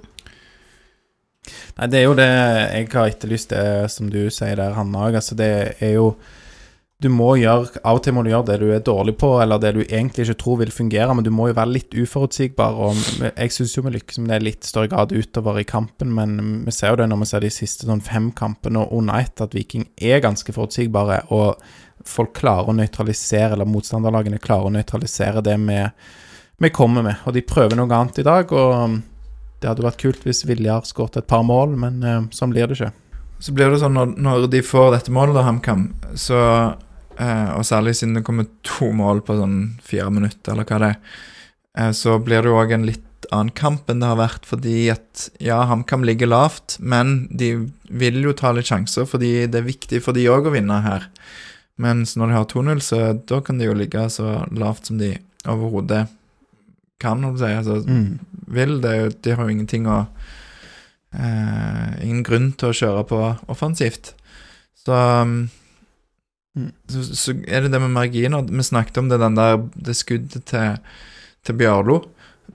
Nei, det er jo det jeg har etterlyst, det som du sier der, Hanna òg. Altså, det er jo Du må gjøre Av og til må du gjøre det du er dårlig på, eller det du egentlig ikke tror vil fungere, men du må jo være litt uforutsigbar. Og jeg syns jo vi lykkes med det i litt større grad utover i kampen, men vi ser jo det når vi ser de siste sånn fem kampene og ett, at Viking er ganske forutsigbare, og folk klarer å nøytralisere, eller motstanderlagene klarer å nøytralisere det vi, vi kommer med. Og de prøver noe annet i dag, og det hadde vært kult hvis Viljar skåret et par mål, men eh, sånn blir det ikke. Så blir det sånn når, når de får dette målet, da, HamKam, så eh, Og særlig siden det kommer to mål på sånn fire minutter, eller hva det er, uh, så blir det jo òg en litt annen kamp enn det har vært, fordi at ja, HamKam ligger lavt, men de vil jo ta litt sjanser, fordi det er viktig for de òg å vinne her. Mens når de har 2-0, så da kan de jo ligge så lavt som de overhodet kan, om jeg. Altså, Mm. vil. Det, de har jo ingenting å uh, Ingen grunn til å kjøre på offensivt. Så, um, Mm. så Så er det det med marginer. Vi snakket om det, den der, det skuddet til, til Bjørlo.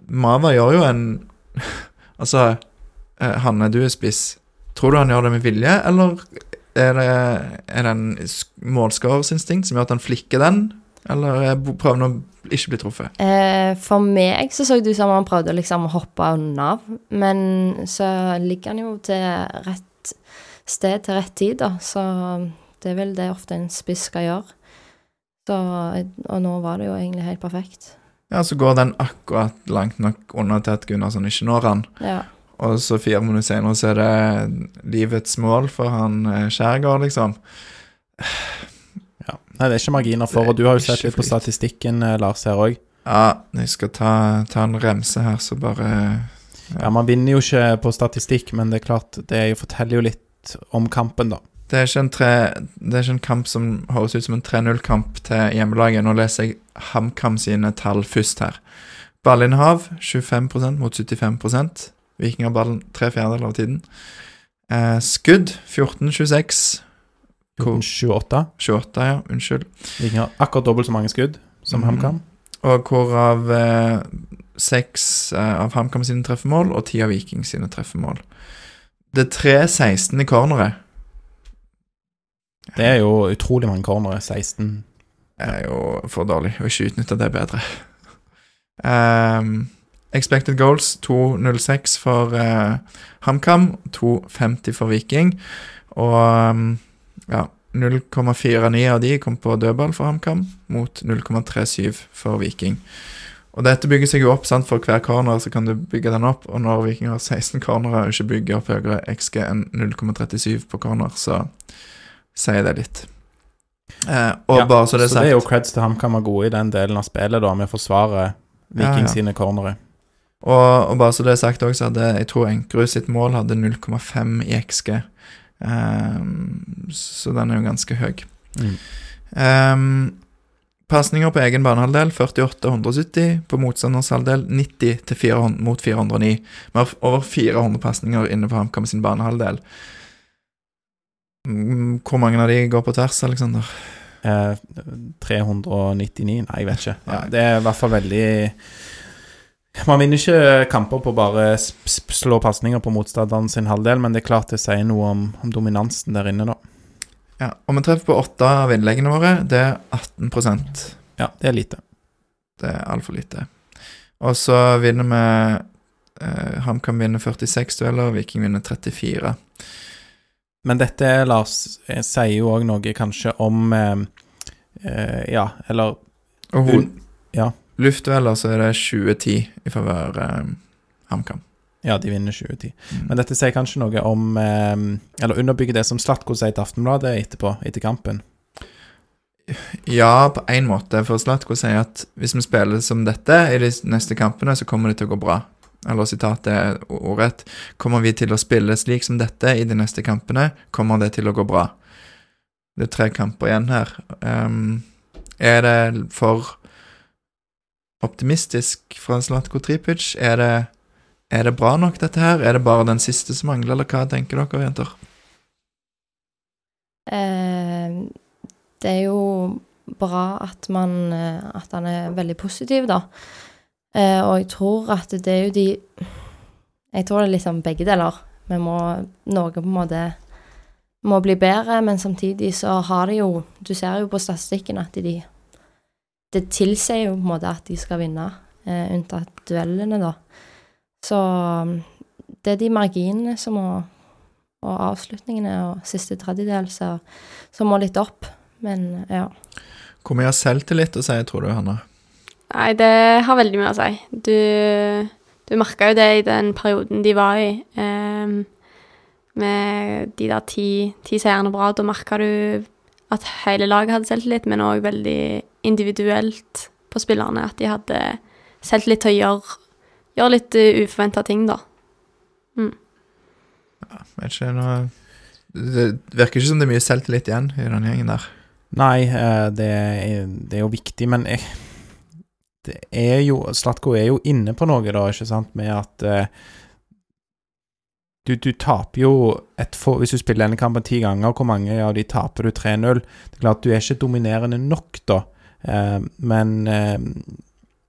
Mava gjør jo en (laughs) Altså, eh, Hanne, du er spiss. Tror du han gjør det med vilje, eller er det, er det en sk- målskårerinstinkt som gjør at han flikker den? Eller er prøver han å ikke bli truffet? Eh, for meg så så det ut som han prøvde liksom å hoppe unna, men så ligger han jo til rett sted til rett tid, da, så det er vel det ofte en spiss skal gjøre. Så, og nå var det jo egentlig helt perfekt. Ja, så går den akkurat langt nok unna til at Gunnarsson ikke når han. Ja. Og så fire minutter senere så er det livets mål for han eh, Skjærgård, liksom. Ja. Nei, det er ikke marginer for, og du har jo sett litt på statistikken, eh, Lars, her òg. Ja, jeg skal ta, ta en remse her, så bare Ja, man vinner jo ikke på statistikk, men det er klart, det er forteller jo litt litt om kampen, da. Det er, tre, det er ikke en kamp som høres ut som en 3-0-kamp til hjemmelaget. Nå leser jeg HamKam sine tall først her. Ballinnehav 25 mot 75 Viking har ballen tre fjerdedeler av tiden. Eh, skudd 14-26. Hvor- 28. 28, ja. Unnskyld. Viking har akkurat dobbelt så mange skudd som mm. HamKam. Og hvorav eh, seks eh, av HamKam sine treffemål og ti av Viking sine treffemål. Det er 3-16 i corneret. Det er jo utrolig mange cornere. 16. Det er jo for dårlig, og ikke utnytte det bedre. Um, expected goals 2.06 for uh, HamKam, 2.50 for Viking. Og ehm, ja, 0,49 av de kom på dødball for HamKam, mot 0,37 for Viking. Og dette bygger seg jo opp, sant, for hver corner så kan du bygge den opp, og når Viking har 16 cornere og ikke bygger opp høyere XG enn 0,37 på corner, så sier det litt. Eh, og Ja, bare så det er så det er jo creds til HamKam er gode i den delen av spillet, da, med å forsvare Viking Ja, ja. sine cornere. Og, og bare så det er sagt også, hadde jeg tror Enkerud sitt mål hadde 0,5 i XG. Eh, så den er jo ganske høy. Mm. Eh, Pasninger på egen banehalvdel 48-170. På motstanders halvdel 90 400, mot 409. Vi har over 400 pasninger inne på HamKam sin banehalvdel. Mm, Hvor mange av de går på tvers, Aleksander? Eh, 399 Nei, jeg vet ikke. Ja, det er i hvert fall veldig Man vinner ikke kamper på bare slå pasninger på motstanderen sin halvdel, men det er klart det sier noe om, om dominansen der inne, da. Ja, og vi treffer på åtte av innleggene våre. Det er 18% Ja, det er lite. Det er altfor lite. Og så vinner vi eh, HamKam vinner 46 dueller, Viking vinner 34. Men dette, Lars, eh, sier jo òg noe kanskje om eh, eh, Ja, eller Og hun, Un- ja. luftdueller så er det 20-10 i favør eh, HamKam. Ja, de vinner 2010. Mm. Men dette sier kanskje noe om eh, Eller underbygger det som Slatko sier til Aftenbladet etterpå, etter kampen. Ja, på én måte. For Slatko sier at hvis vi spiller som dette i de neste kampene, så kommer det til å gå bra. Eller sitatet er ordrett. Kommer vi til å spille slik som dette i de neste kampene, kommer det til å gå bra. Det er tre kamper igjen her. Um, er det for optimistisk fra Slatko Tripic? Er det, er det bra nok, dette her? Er det bare den siste som mangler, eller hva tenker dere, jenter? Eh, det er jo bra at man eh, At han er veldig positiv, da. Eh, og jeg tror at det er jo de Jeg tror det er liksom begge deler. Vi må Noe på en måte må bli bedre, men samtidig så har det jo Du ser jo på statistikken at de Det tilsier jo på en måte at de skal vinne, eh, unntatt duellene, da. Så um, det er de marginene som må og avslutningene og siste tredjedel som må litt opp. Men ja. Hvor mye selvtillit si, tror du, Hanna? Nei, det har veldig mye å si. Du, du merka jo det i den perioden de var i, Um, med de der ti, ti seirene på rad. Da merka du at hele laget hadde selvtillit, men òg veldig individuelt på spillerne. At de hadde selvtillit til å gjøre, gjøre litt uforventa ting, da. Vet ikke, noe Det virker ikke som det er mye selvtillit igjen i den gjengen der. Nei, eh, det er, det er jo viktig, men jeg, er jo Slatko er jo inne på noe, da, ikke sant, med at eh, du, du taper jo et få Hvis du spiller denne kampen ti ganger, hvor mange av de taper du 3-0? Det er klart, du er ikke dominerende nok, da, eh, men eh,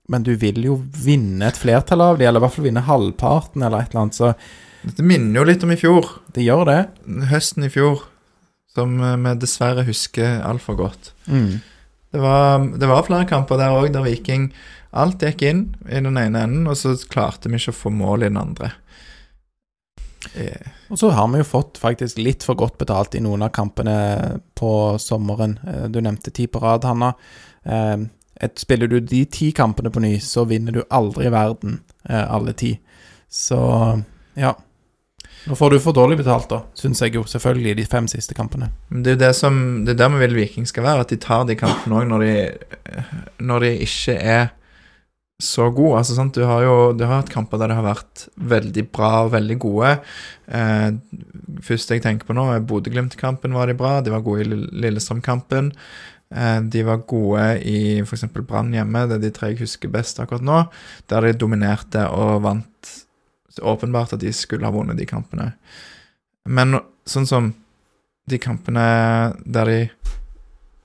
men du vil jo vinne et flertall av de, eller i hvert fall vinne halvparten, eller et eller annet, så Dette minner jo litt om i fjor. det gjør det. Høsten i fjor. Som eh, vi dessverre husker altfor godt. Mm. Det var, det var flere kamper der òg der Viking Alt gikk inn i den ene enden, og så klarte vi ikke å få mål i den andre. Eh, Og så har vi jo fått faktisk litt for godt betalt i noen av kampene på sommeren. Eh, Du nevnte ti på rad, Hanna. Eh, Et, spiller du de ti kampene på ny, så vinner du aldri verden alle ti. Så ja. Nå får du for dårlig betalt, da, syns jeg jo. Selvfølgelig, de fem siste kampene. Det er jo det som Det er der vi vil Viking skal være, at de tar de kampene òg når, de- når de ikke er så gode. Altså, sant? Du har jo du har hatt kamper der det har vært veldig bra og veldig gode. Eh, første jeg tenker på nå, er Bodø-Glimt-kampen var de bra. De var gode i Lillestrøm-kampen. Eh, de var gode i f.eks. Brann hjemme, det er de tre jeg husker best akkurat nå. Der de dominerte og vant. Åpenbart at de skulle ha vunnet de kampene. Men sånn som de kampene der de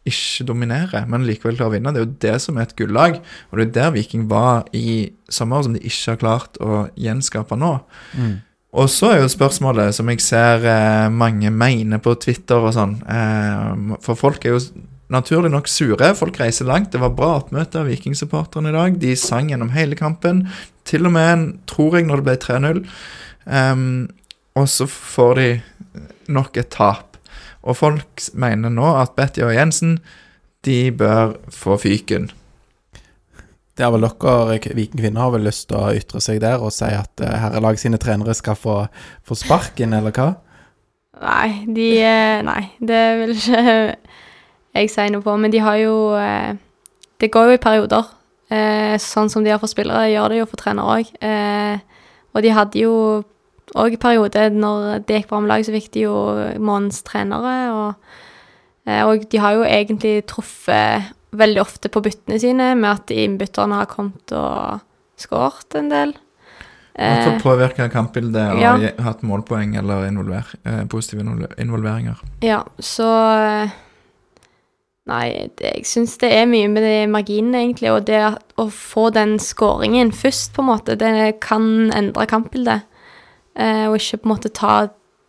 ikke dominerer, men likevel klarer å vinne. Det er jo det som er et gullag, og det er der Viking var i sommer, som de ikke har klart å gjenskape nå. Mm. Og så er jo spørsmålet, som jeg ser eh, mange mener på Twitter og sånn eh, For folk er jo naturlig nok sure. Folk reiser langt. Det var bra oppmøte av Viking-supporterne i dag. De sang gjennom hele kampen. Til og med, tror jeg, når det ble 3-0. Um, og så får de nok et tap. Og folk mener nå at Betty og Jensen de bør få fyken. Det er vel dere, Viking kvinner, har vel lyst til å ytre seg der og si at herrelaget herrelag sine trenere skal få, få sparken, eller hva? Nei, de eh, Nei, det vil ikke jeg sier noe på. Men de har jo eh, Det går jo i perioder. Eh, Sånn som de har for spillere, gjør det jo for trenere òg. Og de hadde jo òg i perioder når det gikk bra med lag, så fikk de jo månedens trenere. Og, eh, og de har jo egentlig truffet veldig ofte på byttene sine med at innbytterne har kommet og skåret en del. Eh, Eh, Påvirka kampbildet og ja. hatt målpoeng eller involver, eh, positive involveringer. Ja, så eh, Nei, det, jeg syns det er mye med marginene, egentlig. Og det å få den skåringen først, på en måte, det kan endre kampbildet. Eh, og ikke på en måte ta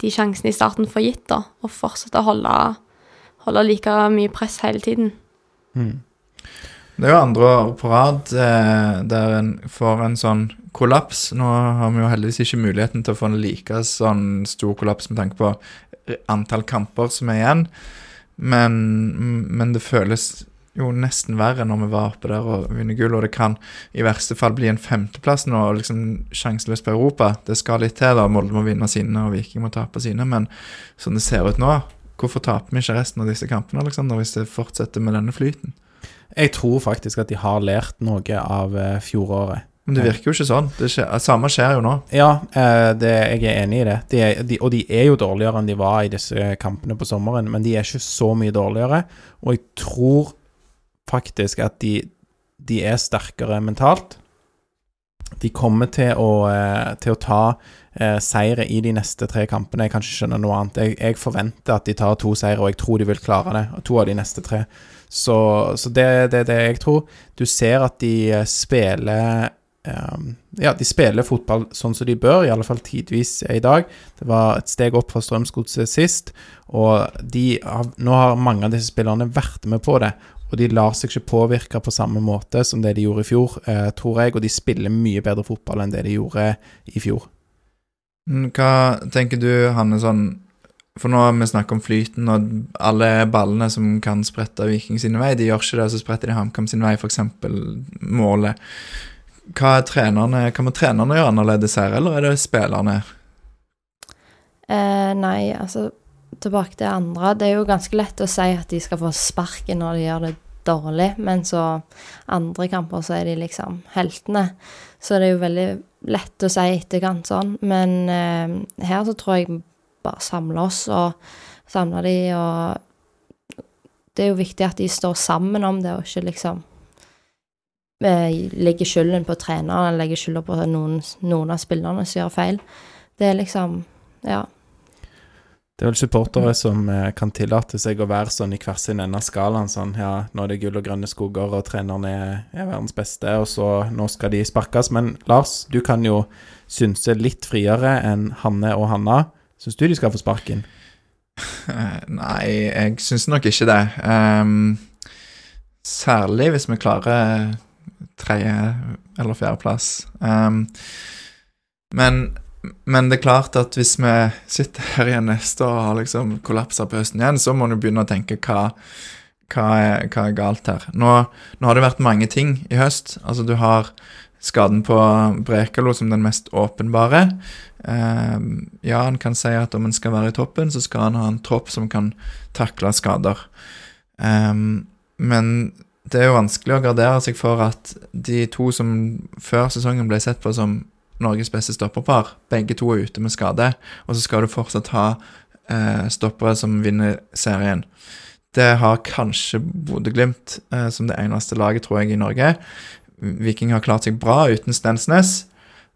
de sjansene i starten for gitt, da. Og fortsette å holde, holde like mye press hele tiden. Mm. Det er jo andre år på rad eh, der en får en sånn kollaps. Nå har vi jo heldigvis ikke muligheten til å få en like sånn stor kollaps med tanke på antall kamper som er igjen, men, men det føles jo nesten verre når vi var oppe der og vinner gull, og det kan i verste fall bli en femteplass nå, og liksom sjanseløst på Europa. Det skal litt til, da. Molde må vinne sine, og Viking må tape sine, men sånn det ser ut nå Hvorfor taper vi ikke resten av disse kampene, Alexander, hvis det fortsetter med denne flyten? Jeg tror faktisk at de har lært noe av eh, fjoråret. Men det virker jo ikke sånn. Det skjer, samme skjer jo nå. Ja, eh, det, jeg er enig i det. De er, de, og de er jo dårligere enn de var i disse kampene på sommeren, men de er ikke så mye dårligere. Og jeg tror faktisk at de, de er sterkere mentalt. De kommer til å, eh, til å ta eh, seire i de neste tre kampene. Jeg kan ikke skjønne noe annet. Jeg, jeg forventer at de tar to seire, og jeg tror de vil klare det. To av de neste tre. Så, så det er det, det jeg tror. Du ser at de spiller Ja, de spiller fotball sånn som de bør, i alle fall tidvis i dag. Det var et steg opp fra Strømsgodset sist, og de nå har mange av disse spillerne vært med på det. Og de lar seg ikke påvirke på samme måte som det de gjorde i fjor, eh, tror jeg. Og de spiller mye bedre fotball enn det de gjorde i fjor. Mm, Hva tenker du, Hanne, sånn For nå har vi snakket om flyten, og alle ballene som kan sprette Viking sin vei, de gjør ikke det, så spretter de HamKam sin vei, f.eks. målet. Hva, er trenerne, hva må trenerne gjøre annerledes her, eller er det spillerne? Eh, nei, altså tilbake til andre. Det er jo ganske lett å si at de skal få sparken når de gjør det dårlig, men så andre kamper så er de liksom heltene. Så det er jo veldig lett å si etterkant sånn. Men eh, her så tror jeg bare samler oss og samler de og Det er jo viktig at de står sammen om det, og ikke liksom legger skylden på treneren eller legger skylden på noen, noen av spillerne som gjør feil. Det er liksom Ja. Det er vel supportere som eh, kan tillate seg å være sånn i hver sin ende av skalaen. Sånn, ja, nå er det gull og grønne skoger, og treneren er, er verdens beste, og så nå skal de sparkes. Men Lars, du kan jo synse litt friere enn Hanne og Hanna. Syns du de skal få sparken? Eh, Nei, jeg syns nok ikke det. Um, særlig hvis vi klarer tredje- eller fjerdeplass. Um, men, men det er klart at hvis vi sitter her igjen neste år og har liksom kollapsa på høsten igjen, så må en begynne å tenke hva, hva, er, hva er galt her. Nå, nå har det vært mange ting i høst. Altså, du har skaden på Brekalo som den mest åpenbare. Um, ja, han kan si at om en skal være i toppen, så skal han ha en tropp som kan takle skader. Um, men det er jo vanskelig å gradere seg for at de to som før sesongen ble sett på som Norges beste stopperpar, begge to er ute med skade, og så skal du fortsatt ha eh, stoppere som vinner serien. Det har kanskje Bodø-Glimt eh, som det eneste laget, tror jeg, i Norge. Viking har klart seg bra uten Stensnes,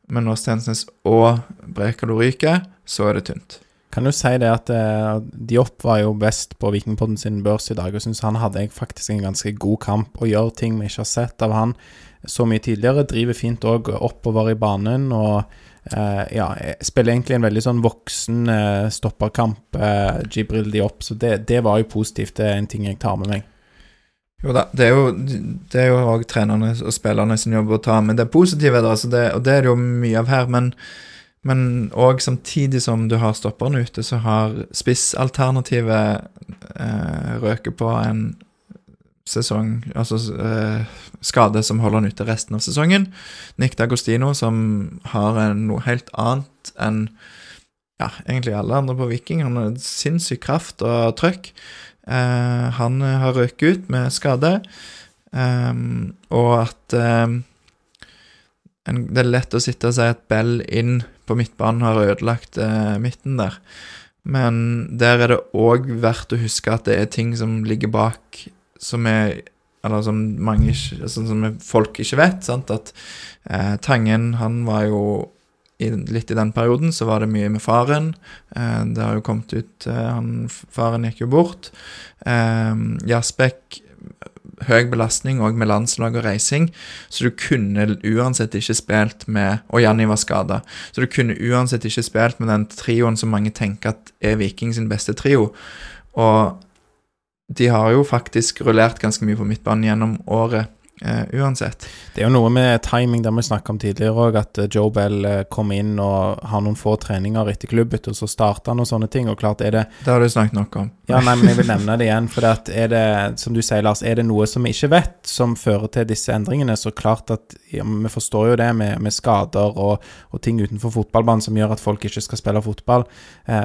men når Stensnes og Brekalo ryker, så er det tynt. Kan du si det at eh, Diop var jo best på Vikingpodden sin børs i dag, og syns han hadde faktisk en ganske god kamp og gjør ting vi ikke har sett av han så mye tidligere. Driver fint òg oppover i banen og eh, ja, spiller egentlig en veldig sånn voksen eh, stopperkamp, eh, Jibril Diop, så det, det, var jo positivt. Det er en ting jeg tar med meg. Jo da, det er jo det er jo også trenerne og spillerne sin jobb å ta med det positive, da, det, og det er det jo mye av her. men men òg samtidig som du har stopperne ute, så har spissalternativet eh, røket på en sesong Altså eh, skade som holder han ute resten av sesongen. Nick D'Agostino, som har en, noe helt annet enn ja, egentlig alle andre på Viking. Han har sinnssyk kraft og trøkk. Eh, han har røket ut med skade, eh, og at eh, en, det er lett å sitte og si at Bell inn på midtbanen har ødelagt eh, midten der. Men der er det òg verdt å huske at det er ting som ligger bak som er Eller som mange altså, som folk ikke vet. Sant? At eh, Tangen, han var jo i, litt i den perioden så var det mye med faren. Eh, det har jo kommet ut eh, han, Faren gikk jo bort. Eh, Jasbekk høy belastning òg med landslag og reising, så du kunne uansett ikke spilt med Og Janni var skada. Så du kunne uansett ikke spilt med den trioen som mange tenker at er Viking sin beste trio. Og de har jo faktisk rullert ganske mye på midtbanen gjennom året. Uh, uansett. Det er jo noe med timing der vi snakka om tidligere òg, at uh, Joe Bell uh, kom inn og har noen få treninger etter klubbet, og så starta han og sånne ting. Og klart er det Det har du snakket nok om. Ja, nei, men jeg vil nevne det igjen. For er det, som du sier, Lars, er det noe som vi ikke vet, som fører til disse endringene, så klart at ja, vi forstår jo det med, med skader og, og, ting utenfor fotballbanen som gjør at folk ikke skal spille fotball.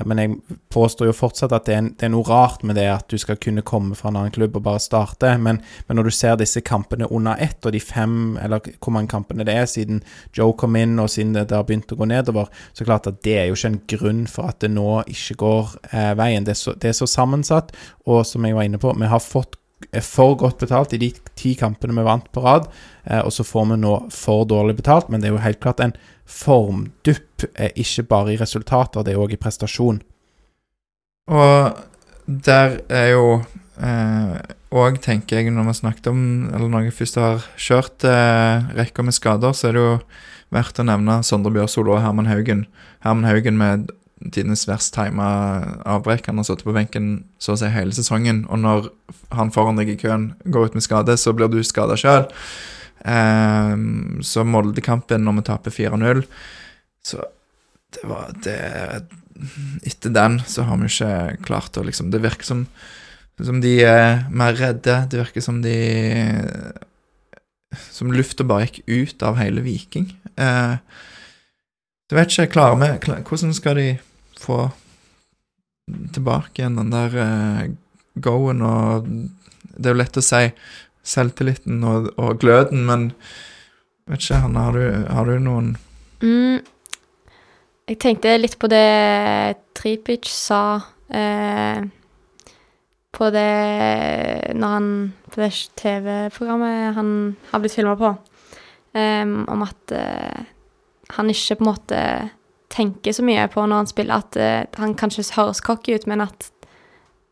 men jeg påstår jo fortsatt at det er, det er, noe rart med det at du skal kunne komme fra en annen klubb og bare starte. Men, men når du ser disse kampene under under ett, og de fem, eller hvor mange kampene det er siden Joe kom inn, og siden det har begynt å gå nedover, så klart at det er jo ikke en grunn for at det nå ikke går eh, veien. Det er, så, det er, så, sammensatt, og som jeg var inne på, vi har fått eh, for godt betalt i de ti kampene vi vant på rad, eh, og så får vi nå for dårlig betalt, men det er jo helt klart en formdupp, eh, ikke bare i resultater, det er òg i prestasjon. Og der er jo og tenker jeg, når vi snakket om Eller når jeg først har kjørt eh, rekka med skader, så er det jo verdt å nevne Sondre Bjørsol og Herman Haugen. Herman Haugen med tidenes verst tima avbrekk. Han har sittet på benken så å si hele sesongen, og når han foran deg i køen går ut med skade, så blir du skada sjøl. Eh, så Molde-kampen når vi taper 4-0 Så det var det Etter den så har vi ikke klart å liksom Det virker som som de er mer redde. Det virker som de Som lufta bare gikk ut av hele Viking. Eh, jeg vet ikke, klarer vi Hvordan skal de få tilbake igjen den der eh, go-en og Det er jo lett å si selvtilliten og, og gløden, men vet ikke, Hanne, har du, har du noen mm, Jeg tenkte litt på det Tripic sa. Eh, på det Når han På det TV-programmet han har blitt filma på, um, om at uh, han ikke på en måte tenker så mye på når han spiller, at uh, han kanskje høres cocky ut, men at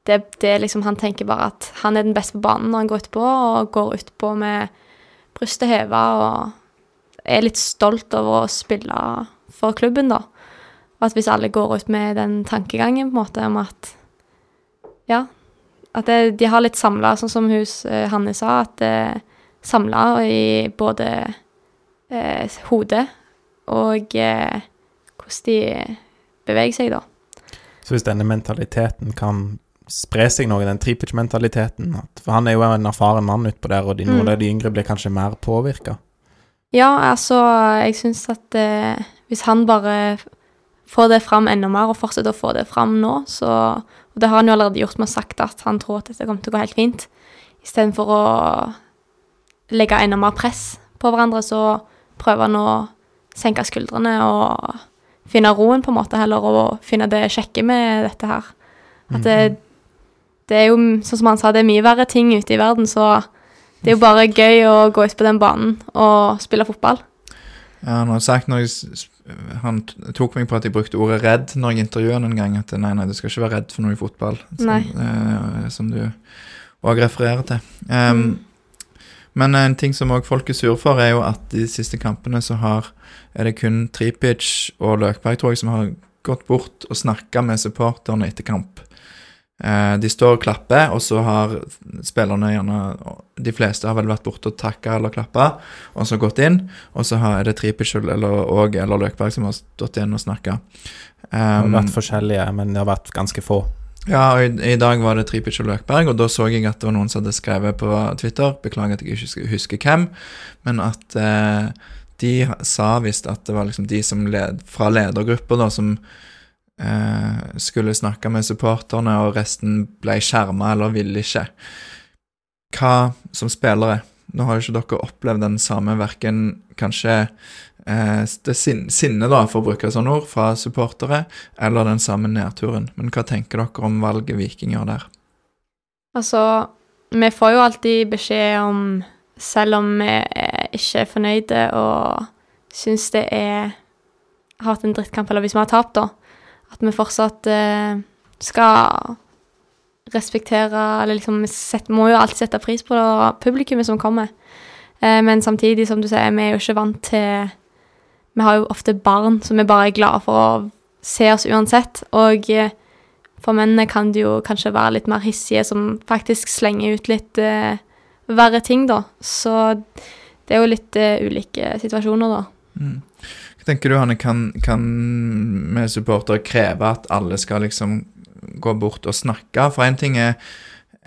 det, det liksom Han tenker bare at han er den beste på banen når han går utpå, og går utpå med brystet heva og er litt stolt over å spille for klubben, da. Og at hvis alle går ut med den tankegangen, på en måte, om at ja, at det, de har litt samla, sånn som hus eh, Hanne sa, at eh, samla i både eh, hodet og eh, hvordan de beveger seg, da. Så hvis denne mentaliteten kan spre seg noe, den Tripic-mentaliteten For han er jo en erfaren mann utpå der, og de, noen mm. av de yngre blir kanskje mer påvirka? Ja, altså, jeg syns at eh, hvis han bare får det fram enda mer, og fortsetter å få det fram nå, så Og det har han jo allerede gjort med å sagt at han tror at dette kommer til å gå helt fint, istedenfor å legge enda mer press på hverandre, så prøver han å senke skuldrene og finne roen, på en måte, heller, og finne det kjekke med dette her. At det, det er jo, sånn som han sa, det er mye verre ting ute i verden, så det er jo bare gøy å gå ut på den banen og spille fotball. Ja, han har sagt når jeg, Han tok meg på at jeg brukte ordet 'redd' når jeg intervjuet noen en gang. At nei, nei, du skal ikke være redd for noe i fotball. Som, eh, som du òg refererer til. Um, Men en ting som òg folk er sure for, er jo at de siste kampene så har er det kun Tripic og Løkberg, tror jeg, som har gått bort og snakka med supporterne etter kamp. Eh, de står og klapper, og så har spillerne gjerne De fleste har vel vært borte og takka eller klappa, og så gått inn. Og så er det Tripic eller, eller Løkberg som har stått igjen og snakka. Det har Um, vært forskjellige, men det har vært ganske få. ja, og i, i dag var det Tripic og Løkberg, og da så jeg at det var noen som hadde skrevet på Twitter, beklager at jeg ikke husker, hvem, men at eh, de sa visst at det var liksom de som led, fra ledergrupper da, som skulle snakke med supporterne, og resten ble skjerma eller ville ikke. Hva som spillere Nå har jo ikke dere opplevd den samme verken kanskje eh, det sin, sinnet, da, for å bruke sånne ord, fra supportere, eller den samme nedturen. Men hva tenker dere om valget Viking gjør der? Altså, vi får jo alltid beskjed om, selv om vi eh, ikke er fornøyde og syns det er har hatt en drittkamp, eller hvis vi har tapt, da, vi fortsatt eh, skal respektere Eller liksom vi må jo alltid sette pris på publikummet som kommer. Eh, men samtidig, som du sier, vi er jo ikke vant til Vi har jo ofte barn som er bare glade for å se oss uansett. Og eh, for mennene kan det jo kanskje være litt mer hissige, som faktisk slenger ut litt eh, verre ting, da. Så det er jo litt eh, ulike situasjoner, da. Mm. Hva tenker du, Hanne, kan, kan vi supportere kreve at alle skal liksom gå bort og snakke? For én ting er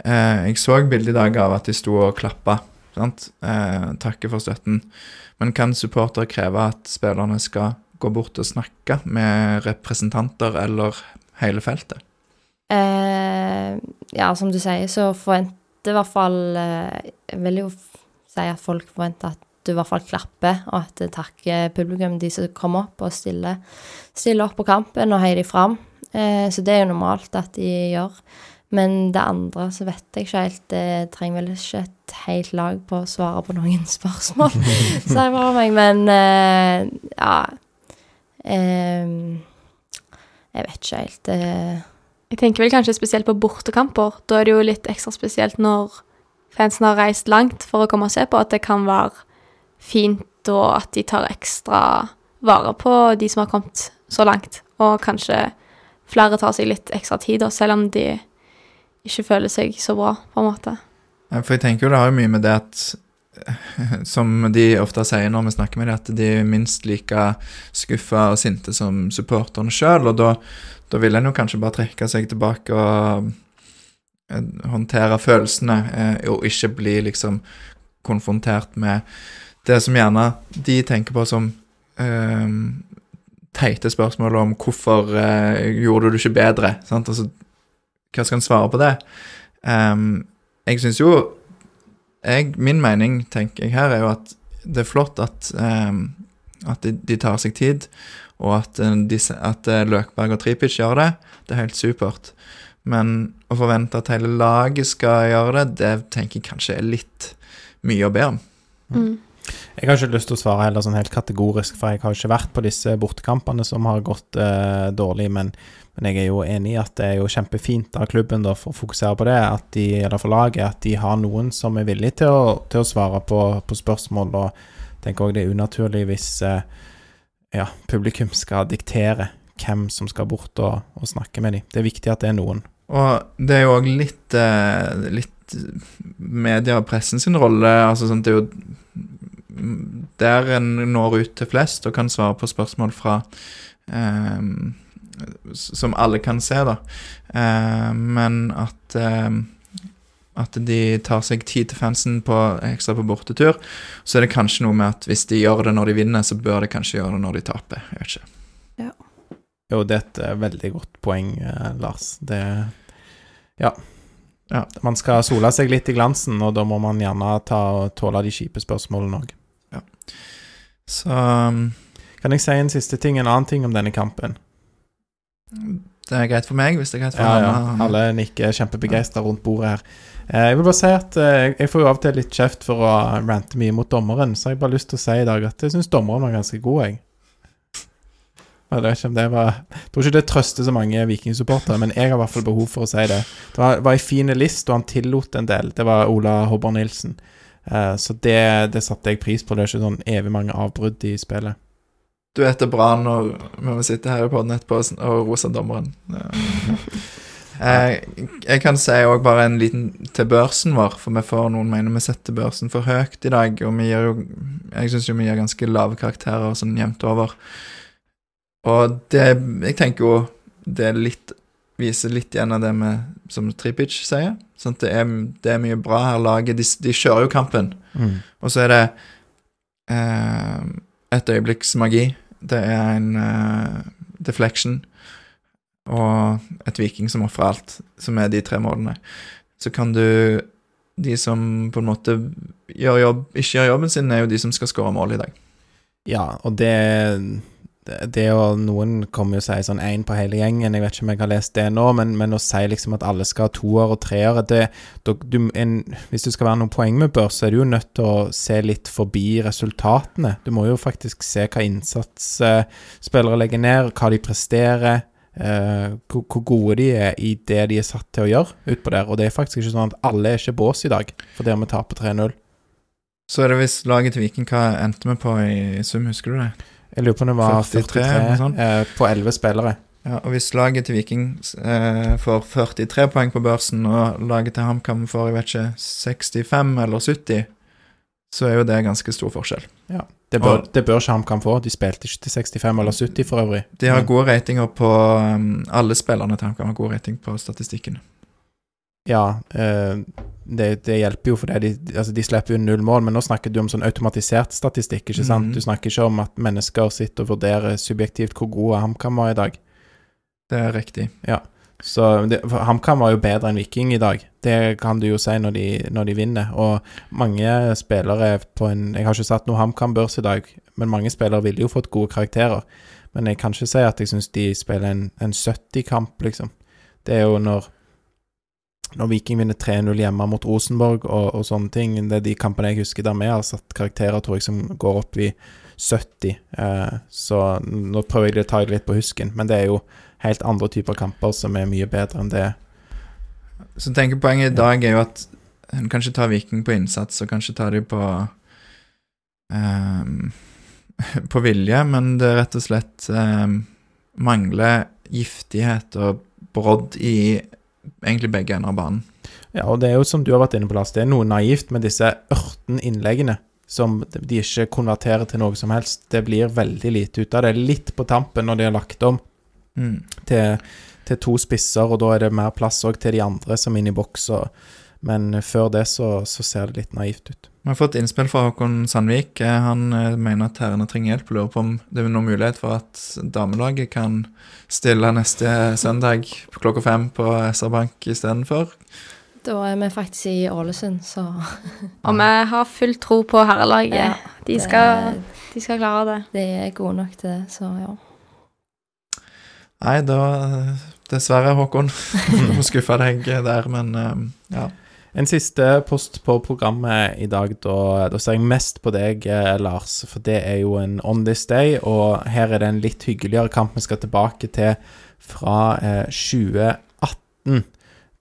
eh, Jeg så bilde i dag av at de sto og klappa. Sant? Eh, takke for støtten. Men kan supportere kreve at spillerne skal gå bort og snakke med representanter eller hele feltet? Eh, ja, som du sier, så forventer i hvert fall eh, Jeg vil jo si at folk forventer at du i hvert fall klapper, og at det takker publikum, de som kommer opp og stiller, stiller opp på kampen og heier de fram. Eh, så det er jo normalt at de gjør. Men det andre så vet jeg ikke helt. Det trenger vel ikke et helt lag på å svare på noen (laughs) spørsmål, (laughs) sier jeg for meg. Men eh, ja eh, Jeg vet ikke helt. Eh, Jeg tenker vel kanskje spesielt på bortekamper. Da er det jo litt ekstra spesielt når fansen har reist langt for å komme og se på, at det kan være fint, og at de tar ekstra vare på de som har kommet så langt. Og kanskje flere tar seg litt ekstra tid, da, selv om de ikke føler seg så bra, på en måte. Ja, For jeg tenker jo det har jo mye med det at (laughs) Som de ofte sier når vi snakker med dem, at de er minst like skuffa og sinte som supporterne sjøl. Og da, da vil en jo kanskje bare trekke seg tilbake og eh, håndtere følelsene, eh, og ikke bli liksom konfrontert med det som gjerne de tenker på som eh, teite spørsmål om hvorfor eh, gjorde du det ikke bedre? Sant? Altså, hva skal en svare på det? Um, jeg syns jo jeg, Min mening, tenker jeg her, er jo at det er flott at, um, at de, de tar seg tid, og at, eh, de, at eh, Løkberg og Tripic gjør det. Det er helt supert. Men å forvente at hele laget skal gjøre det, det tenker jeg kanskje er litt mye å be om. Mm. Jeg har ikke lyst til å svare heller sånn helt kategorisk, for jeg har ikke vært på disse bortekampene som har gått eh, dårlig, men, men jeg er jo enig i at det er jo kjempefint av klubben da, for å fokusere på det, de, eller for laget, at de har noen som er villig til å, til å svare på, på spørsmål, og tenker òg det er unaturlig hvis eh, ja, publikum skal diktere hvem som skal bort og, og snakke med dem. Det er viktig at det er noen. Og det er jo òg litt, eh, litt media og pressen sin rolle. altså sånn, Det er jo der en når ut til flest og kan svare på spørsmål fra eh, Som alle kan se, da. Eh, men at eh, at de tar seg tid til fansen på ekstra på bortetur, så er det kanskje noe med at hvis de gjør det når de vinner, så bør de kanskje gjøre det når de taper. Jeg vet ikke. Jo, det er et eh, veldig godt poeng, eh, Lars. Det Ja. Ja. Man skal sole seg litt i glansen, og da må man gjerne ta og tåle de kjipe spørsmålene òg. Så um, Kan jeg si en siste ting, en annen ting om denne kampen? det er greit for meg, hvis det er greit for Ja, ja. Alle nikker kjempebegeistra rundt bordet her. Eh, Jeg vil bare si at eh, jeg får jo av og til litt kjeft for å rante mye mot dommeren, så jeg har bare lyst til å si i dag at jeg syns dommeren var ganske god, jeg. Jeg var Jeg tror ikke det trøster så mange vikingsupportere, men jeg har i hvert fall behov for å si det. Det var, var ei fin list, og han tillot en del. Det var Ola Hobber Nilsen. Eh, så det, det satte jeg pris på. Det er ikke sånn evig mange avbrudd i spillet. Du vet det er bra når vi må sitte her i podden etterpå og sn- rose dommeren. Ja. Jeg, (laughs) jeg kan si òg bare en liten til børsen vår, for vi får noen mener vi setter børsen for høyt i dag. Og vi gir jo Jeg syns jo vi gir ganske lave karakterer sånn jevnt over. Og det Jeg tenker jo det litt viser litt igjen av det vi, som Tripic sier. Sånn det er, det er mye bra her. Laget de, de kjører jo kampen. Mm. Og så er det eh, et øyeblikks magi. Det er en eh, deflection og et viking som ofrer alt, som er de tre målene. Så kan du De som på en måte gjør jobb, ikke gjør jobben sin, er jo de som skal skåre mål i dag. Ja, og det det, å Noen kommer jo og sier sånn én på hele gjengen, jeg vet ikke om jeg har lest det nå, men, men å si liksom at alle skal ha toer og treere det, Hvis det skal være noen poeng med børs, så er du jo nødt til å se litt forbi resultatene. Du må jo faktisk se hva innsats spillere legger ned, hva de presterer, eh, hvor, hvor gode de er i det de er satt til å gjøre utpå der. Og det er faktisk ikke sånn at alle er ikke bås i dag fordi om vi taper 3-0. Så er det hvis laget til Viking Hva endte vi på i sum, husker du det? Jeg lurer på om det var 43, 43, eller eh, på 11 spillere. Ja, og hvis laget til Viking eh, får 43 poeng på børsen, og laget til HamKam får jeg vet ikke, 65 eller 70, så er jo det ganske stor forskjell. Det bør, det bør ikke HamKam få. De spilte ikke til 65 eller 70 for øvrig. De har gode ratinger på um, Alle spillerne til HamKam har god rating på statistikken. Ja, eh, det, det hjelper jo, for det. De, altså, de slipper jo null mål. Men nå snakker du om sånn automatisert statistikk, ikke sant? Mhm. Du snakker ikke om at mennesker sitter og vurderer subjektivt hvor gode HamKam var i dag. Det er riktig. Så det, HamKam var jo bedre enn Viking i dag. Det kan du jo si når de, når de vinner. Og mange spillere på en Jeg har ikke satt noe HamKam-børs i dag, men mange spillere ville jo fått gode karakterer. Men jeg kan ikke si at jeg syns de spiller en, en 70-kamp, liksom. Det er jo når når Viking vinner 3-0 hjemme mot Rosenborg og, og sånne ting. Det er de kampene jeg husker der vi har satt karakterer, tror jeg, som går opp i 70. Eh, så nå prøver jeg å ta det litt på husken, men det er jo helt andre typer kamper som er mye bedre enn det. Så tenker poenget i dag er jo at en kan ikke ta Viking på innsats, og kanskje ta dem på um, (laughs) På vilje, men det er rett og slett um, mangler giftighet og brodd i egentlig begge ender av banen. Ja, og det er jo som du har vært inne på, Lars, det er noe naivt med disse ørten innleggene som de ikke konverterer til noe som helst. Det blir veldig lite ut av det. Litt på tampen når de har lagt om Mm. til, til to spisser, og da er det mer plass òg til de andre som er inne i boks. Men før det så, så ser det litt naivt ut. Vi har fått innspill fra Håkon Sandvik. Eh, Han eh, mener at herrene trenger hjelp. Lurer på om det er noen mulighet for at damelaget kan stille neste søndag klokka fem på SR Bank istedenfor. Da er vi faktisk i Ålesund, så Og vi har full tro på herrelaget. ja, de, skal, de skal klare det. De er gode nok til det, så ja. Nei, da eh, Dessverre, Håkon. (laughs) Må skuffe deg der, men ja. En siste post på programmet i dag, da, da ser jeg mest på deg, eh, Lars. For det er jo en On This Day, og her er det en litt hyggeligere kamp vi skal tilbake til fra eh, 2018.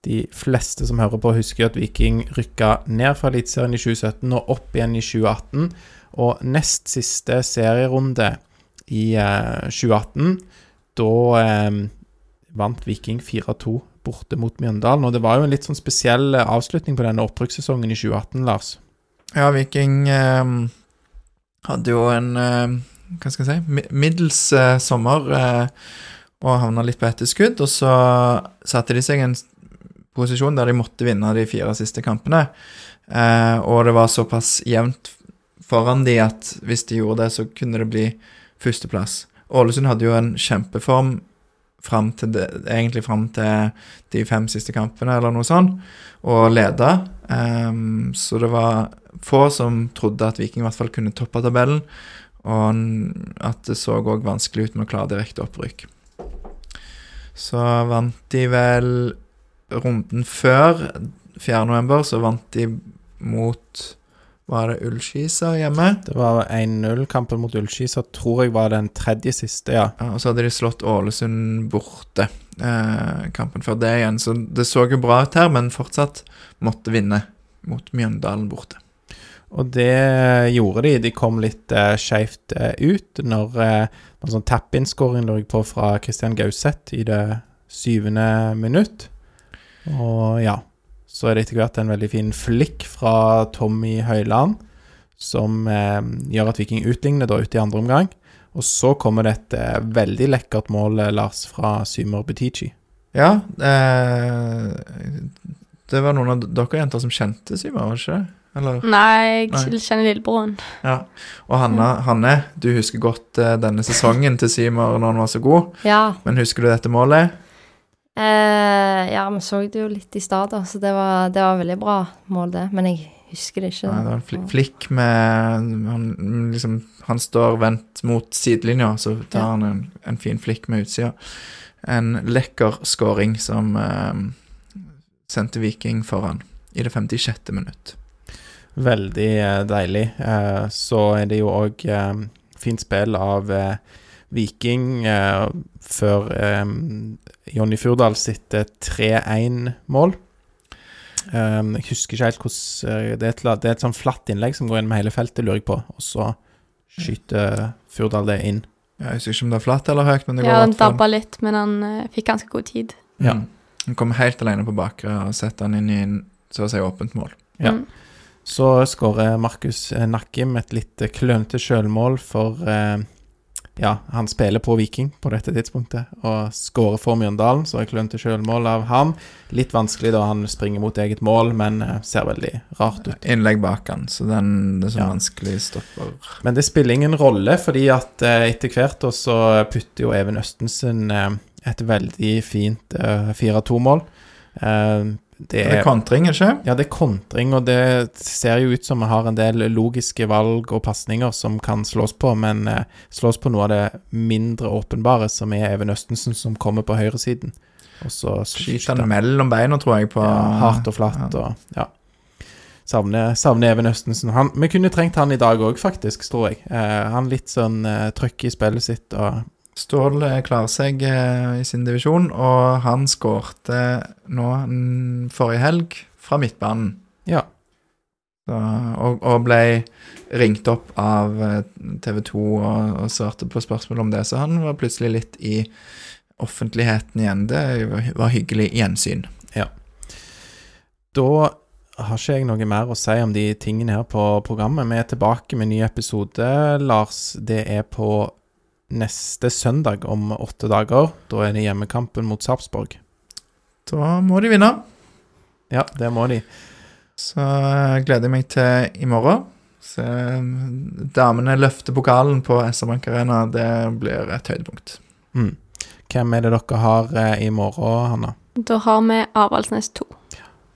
De fleste som hører på, husker at Viking rykka ned fra Eliteserien i 2017 og opp igjen i 2018. Og nest siste serierunde i eh, 2018, da eh, vant Viking 4-2 borte mot Mjøndalen. Og det var jo en litt sånn spesiell eh, avslutning på denne opprykkssesongen i 2018, Lars. Ja, Viking eh, hadde jo en eh, Hva skal jeg si middels eh, sommer eh, og havna litt på etterskudd. Og så satte de seg i en posisjon der de måtte vinne de fire siste kampene. Eh, og det var såpass jevnt foran de at hvis de gjorde det, så kunne det bli førsteplass. Ålesund hadde jo en kjempeform fram til det, egentlig fram til de fem siste kampene, eller noe sånt, og leda. Um, så det var få som trodde at Viking i hvert fall kunne toppe tabellen, og at det så òg vanskelig ut med å klare direkte opprykk. Så vant de vel runden før, 4. november, så vant de mot Var det Ullskisa hjemme? Det var 1-0-kampen mot Ullskisa, tror jeg var den tredje siste, ja. Ja, og så hadde de slått Ålesund borte eh, kampen før det igjen. Så det så jo bra ut her, men fortsatt måtte vinne mot Mjøndalen borte. Og det gjorde de. De kom litt eh, skeivt eh, ut når eh, en sånn tap-in-skåring lå på fra Christian Gauseth i det syvende minutt. Og ja, så er det etter hvert en veldig fin flikk fra Tommy Høiland som eh, gjør at Viking utligner da ute i andre omgang. Og så kommer det et eh, veldig lekkert mål, eh, Lars, fra Symer Butichi. Ja, eh, det var noen av dere jenter som kjente Symer, var det ikke det? Eller? Nei, jeg Nei. kjenner lillebroren. Ja. Og Hanna, Hanne, du husker godt eh, denne sesongen til Symer når han var så god. Ja. Men husker du dette målet? Eh, ja, vi så det jo litt i stad, da, så det var, det var veldig bra mål, det. Men jeg husker det ikke. Nei, det var en fl flikk med han, liksom, han står vendt mot sidelinja, så tar Ja. han en, en fin flikk med utsida. En lekker scoring som eh, sendte Viking foran i det 56. minutt. Veldig eh, deilig. Eh, så er det jo òg eh, fint spill av eh, Viking eh, før eh, Jonny Furdal sitt eh, 3-1-mål. Um, jeg husker ikke helt hvordan eh, det, er et, det er et sånn flatt innlegg som går inn med hele feltet, lurer jeg på. Og så skyter Furdal det inn. Jeg husker ikke om det er flatt eller høyt, men det går Ja, han dabba litt, men han uh, fikk ganske god tid. Ja. Mm. Han kom helt alene på bakre og setter han inn i en så å si åpent mål. Ja. Mm. Så skårer Markus eh, Nakkim et litt eh, klønete sjølmål for eh, Ja, han spiller på Viking på dette tidspunktet, og skårer for Mjøndalen, så er klønete sjølmål av ham. Litt vanskelig da han springer mot eget mål, men eh, ser veldig rart ut. Innlegg bak han, så den er så Ja. vanskelig stopper. Men det spiller ingen rolle, fordi at eh, etter hvert da så putter jo Even Østensen eh, et veldig fint eh, 4-2-mål. Det Det er er kontring, ikke Ja, det er kontring, og det ser jo ut som vi har en del logiske valg og pasninger som kan slås på, men eh, slås på noe av det mindre åpenbare, som er Even Østensen, som kommer på høyresiden. Og så Skyter han mellom beina, tror jeg, på ja, hardt og flatt, ja. og ja. Savner, savner Even Østensen. Han, vi kunne trengt han i dag òg, faktisk, tror jeg. Eh, han litt sånn eh, trøkk i spillet sitt og Stål klarer seg eh, i sin divisjon, og han skårte nå forrige helg fra midtbanen. Ja. Så, og, og ble ringt opp av eh, TV 2 og, og svarte på spørsmål om det, så han var plutselig litt i offentligheten igjen. Det var, var hyggelig gjensyn. Ja. Da har ikke jeg noe mer å si om de tingene her på programmet. Vi er tilbake med en ny episode, Lars. Det er på neste søndag om åtte dager. Da er det hjemmekampen mot Sarpsborg. Da må de vinne. Ja, det må de. Så eh, gleder jeg meg til i morgen. Så eh, damene løfter pokalen på SR Bank Arena. Det blir et høydepunkt. Mm. Hvem er det dere har eh, i morgen, Hanna? Da har vi Avaldsnes 2.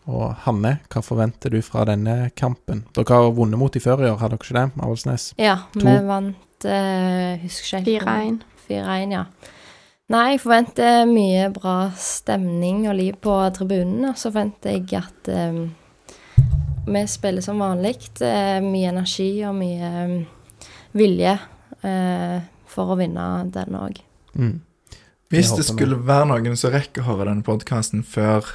Og Hanne, hva forventer du fra denne kampen? Dere har vunnet mot de før i år, har dere ikke det? Avaldsnes? Ja, To. vi vant eh, Husker ikke helt. 4-1. 4-1, ja. Nei, jeg forventer mye bra stemning og liv på tribunen. Og så forventer jeg at um, vi spiller som vanlig. Uh, mye energi og mye um, vilje uh, for å vinne den òg. Mm. Hvis det skulle være noen som rekker å høre denne podkasten før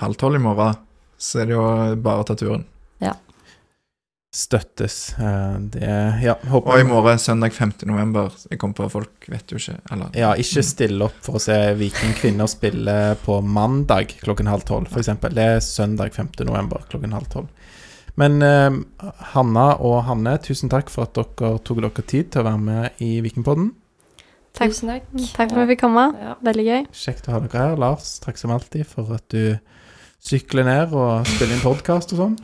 halv tolv i morgen, så er det jo bare å ta turen. Støttes. Eh, det Ja, håper Og i morgen, søndag 5. november Jeg kom på folk vet jo ikke Eller Ja, ikke stille opp for å se Viking kvinner spille på mandag klokken halv tolv, f.eks. Det er søndag 5. november klokken halv tolv. Men eh, Hanna og Hanne, tusen takk for at dere tok dere tid til å være med i Vikingpodden. Takk, Tusen takk. takk for at vi fikk komme. Ja. Veldig gøy. Kjekt å ha dere her. Lars, takk som alltid for at du sykler ned og spiller inn podkast og sånn.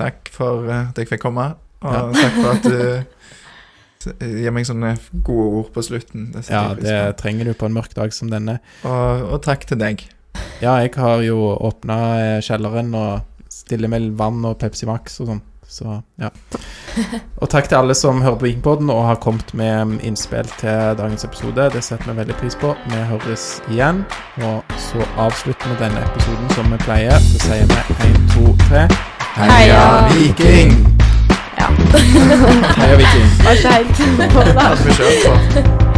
Takk for eh, at jeg fikk komme, og Ja. takk for at du gir meg sånne gode ord på slutten. Det Ja, det trenger du på en mørk dag som denne. Og, og takk til deg. Ja, jeg har jo åpna kjelleren og stiller med vann og Pepsi Max og sånn. Så ja. Og takk til alle som hører på Vikingpodden og har kommet med innspill til dagens episode. Det setter vi veldig pris på. Vi høres igjen. Og så avslutter vi denne episoden som vi pleier. Så sier vi 1, 2, 3 Heia Viking! Ja. Heia Viking! Var det. Kjørt på.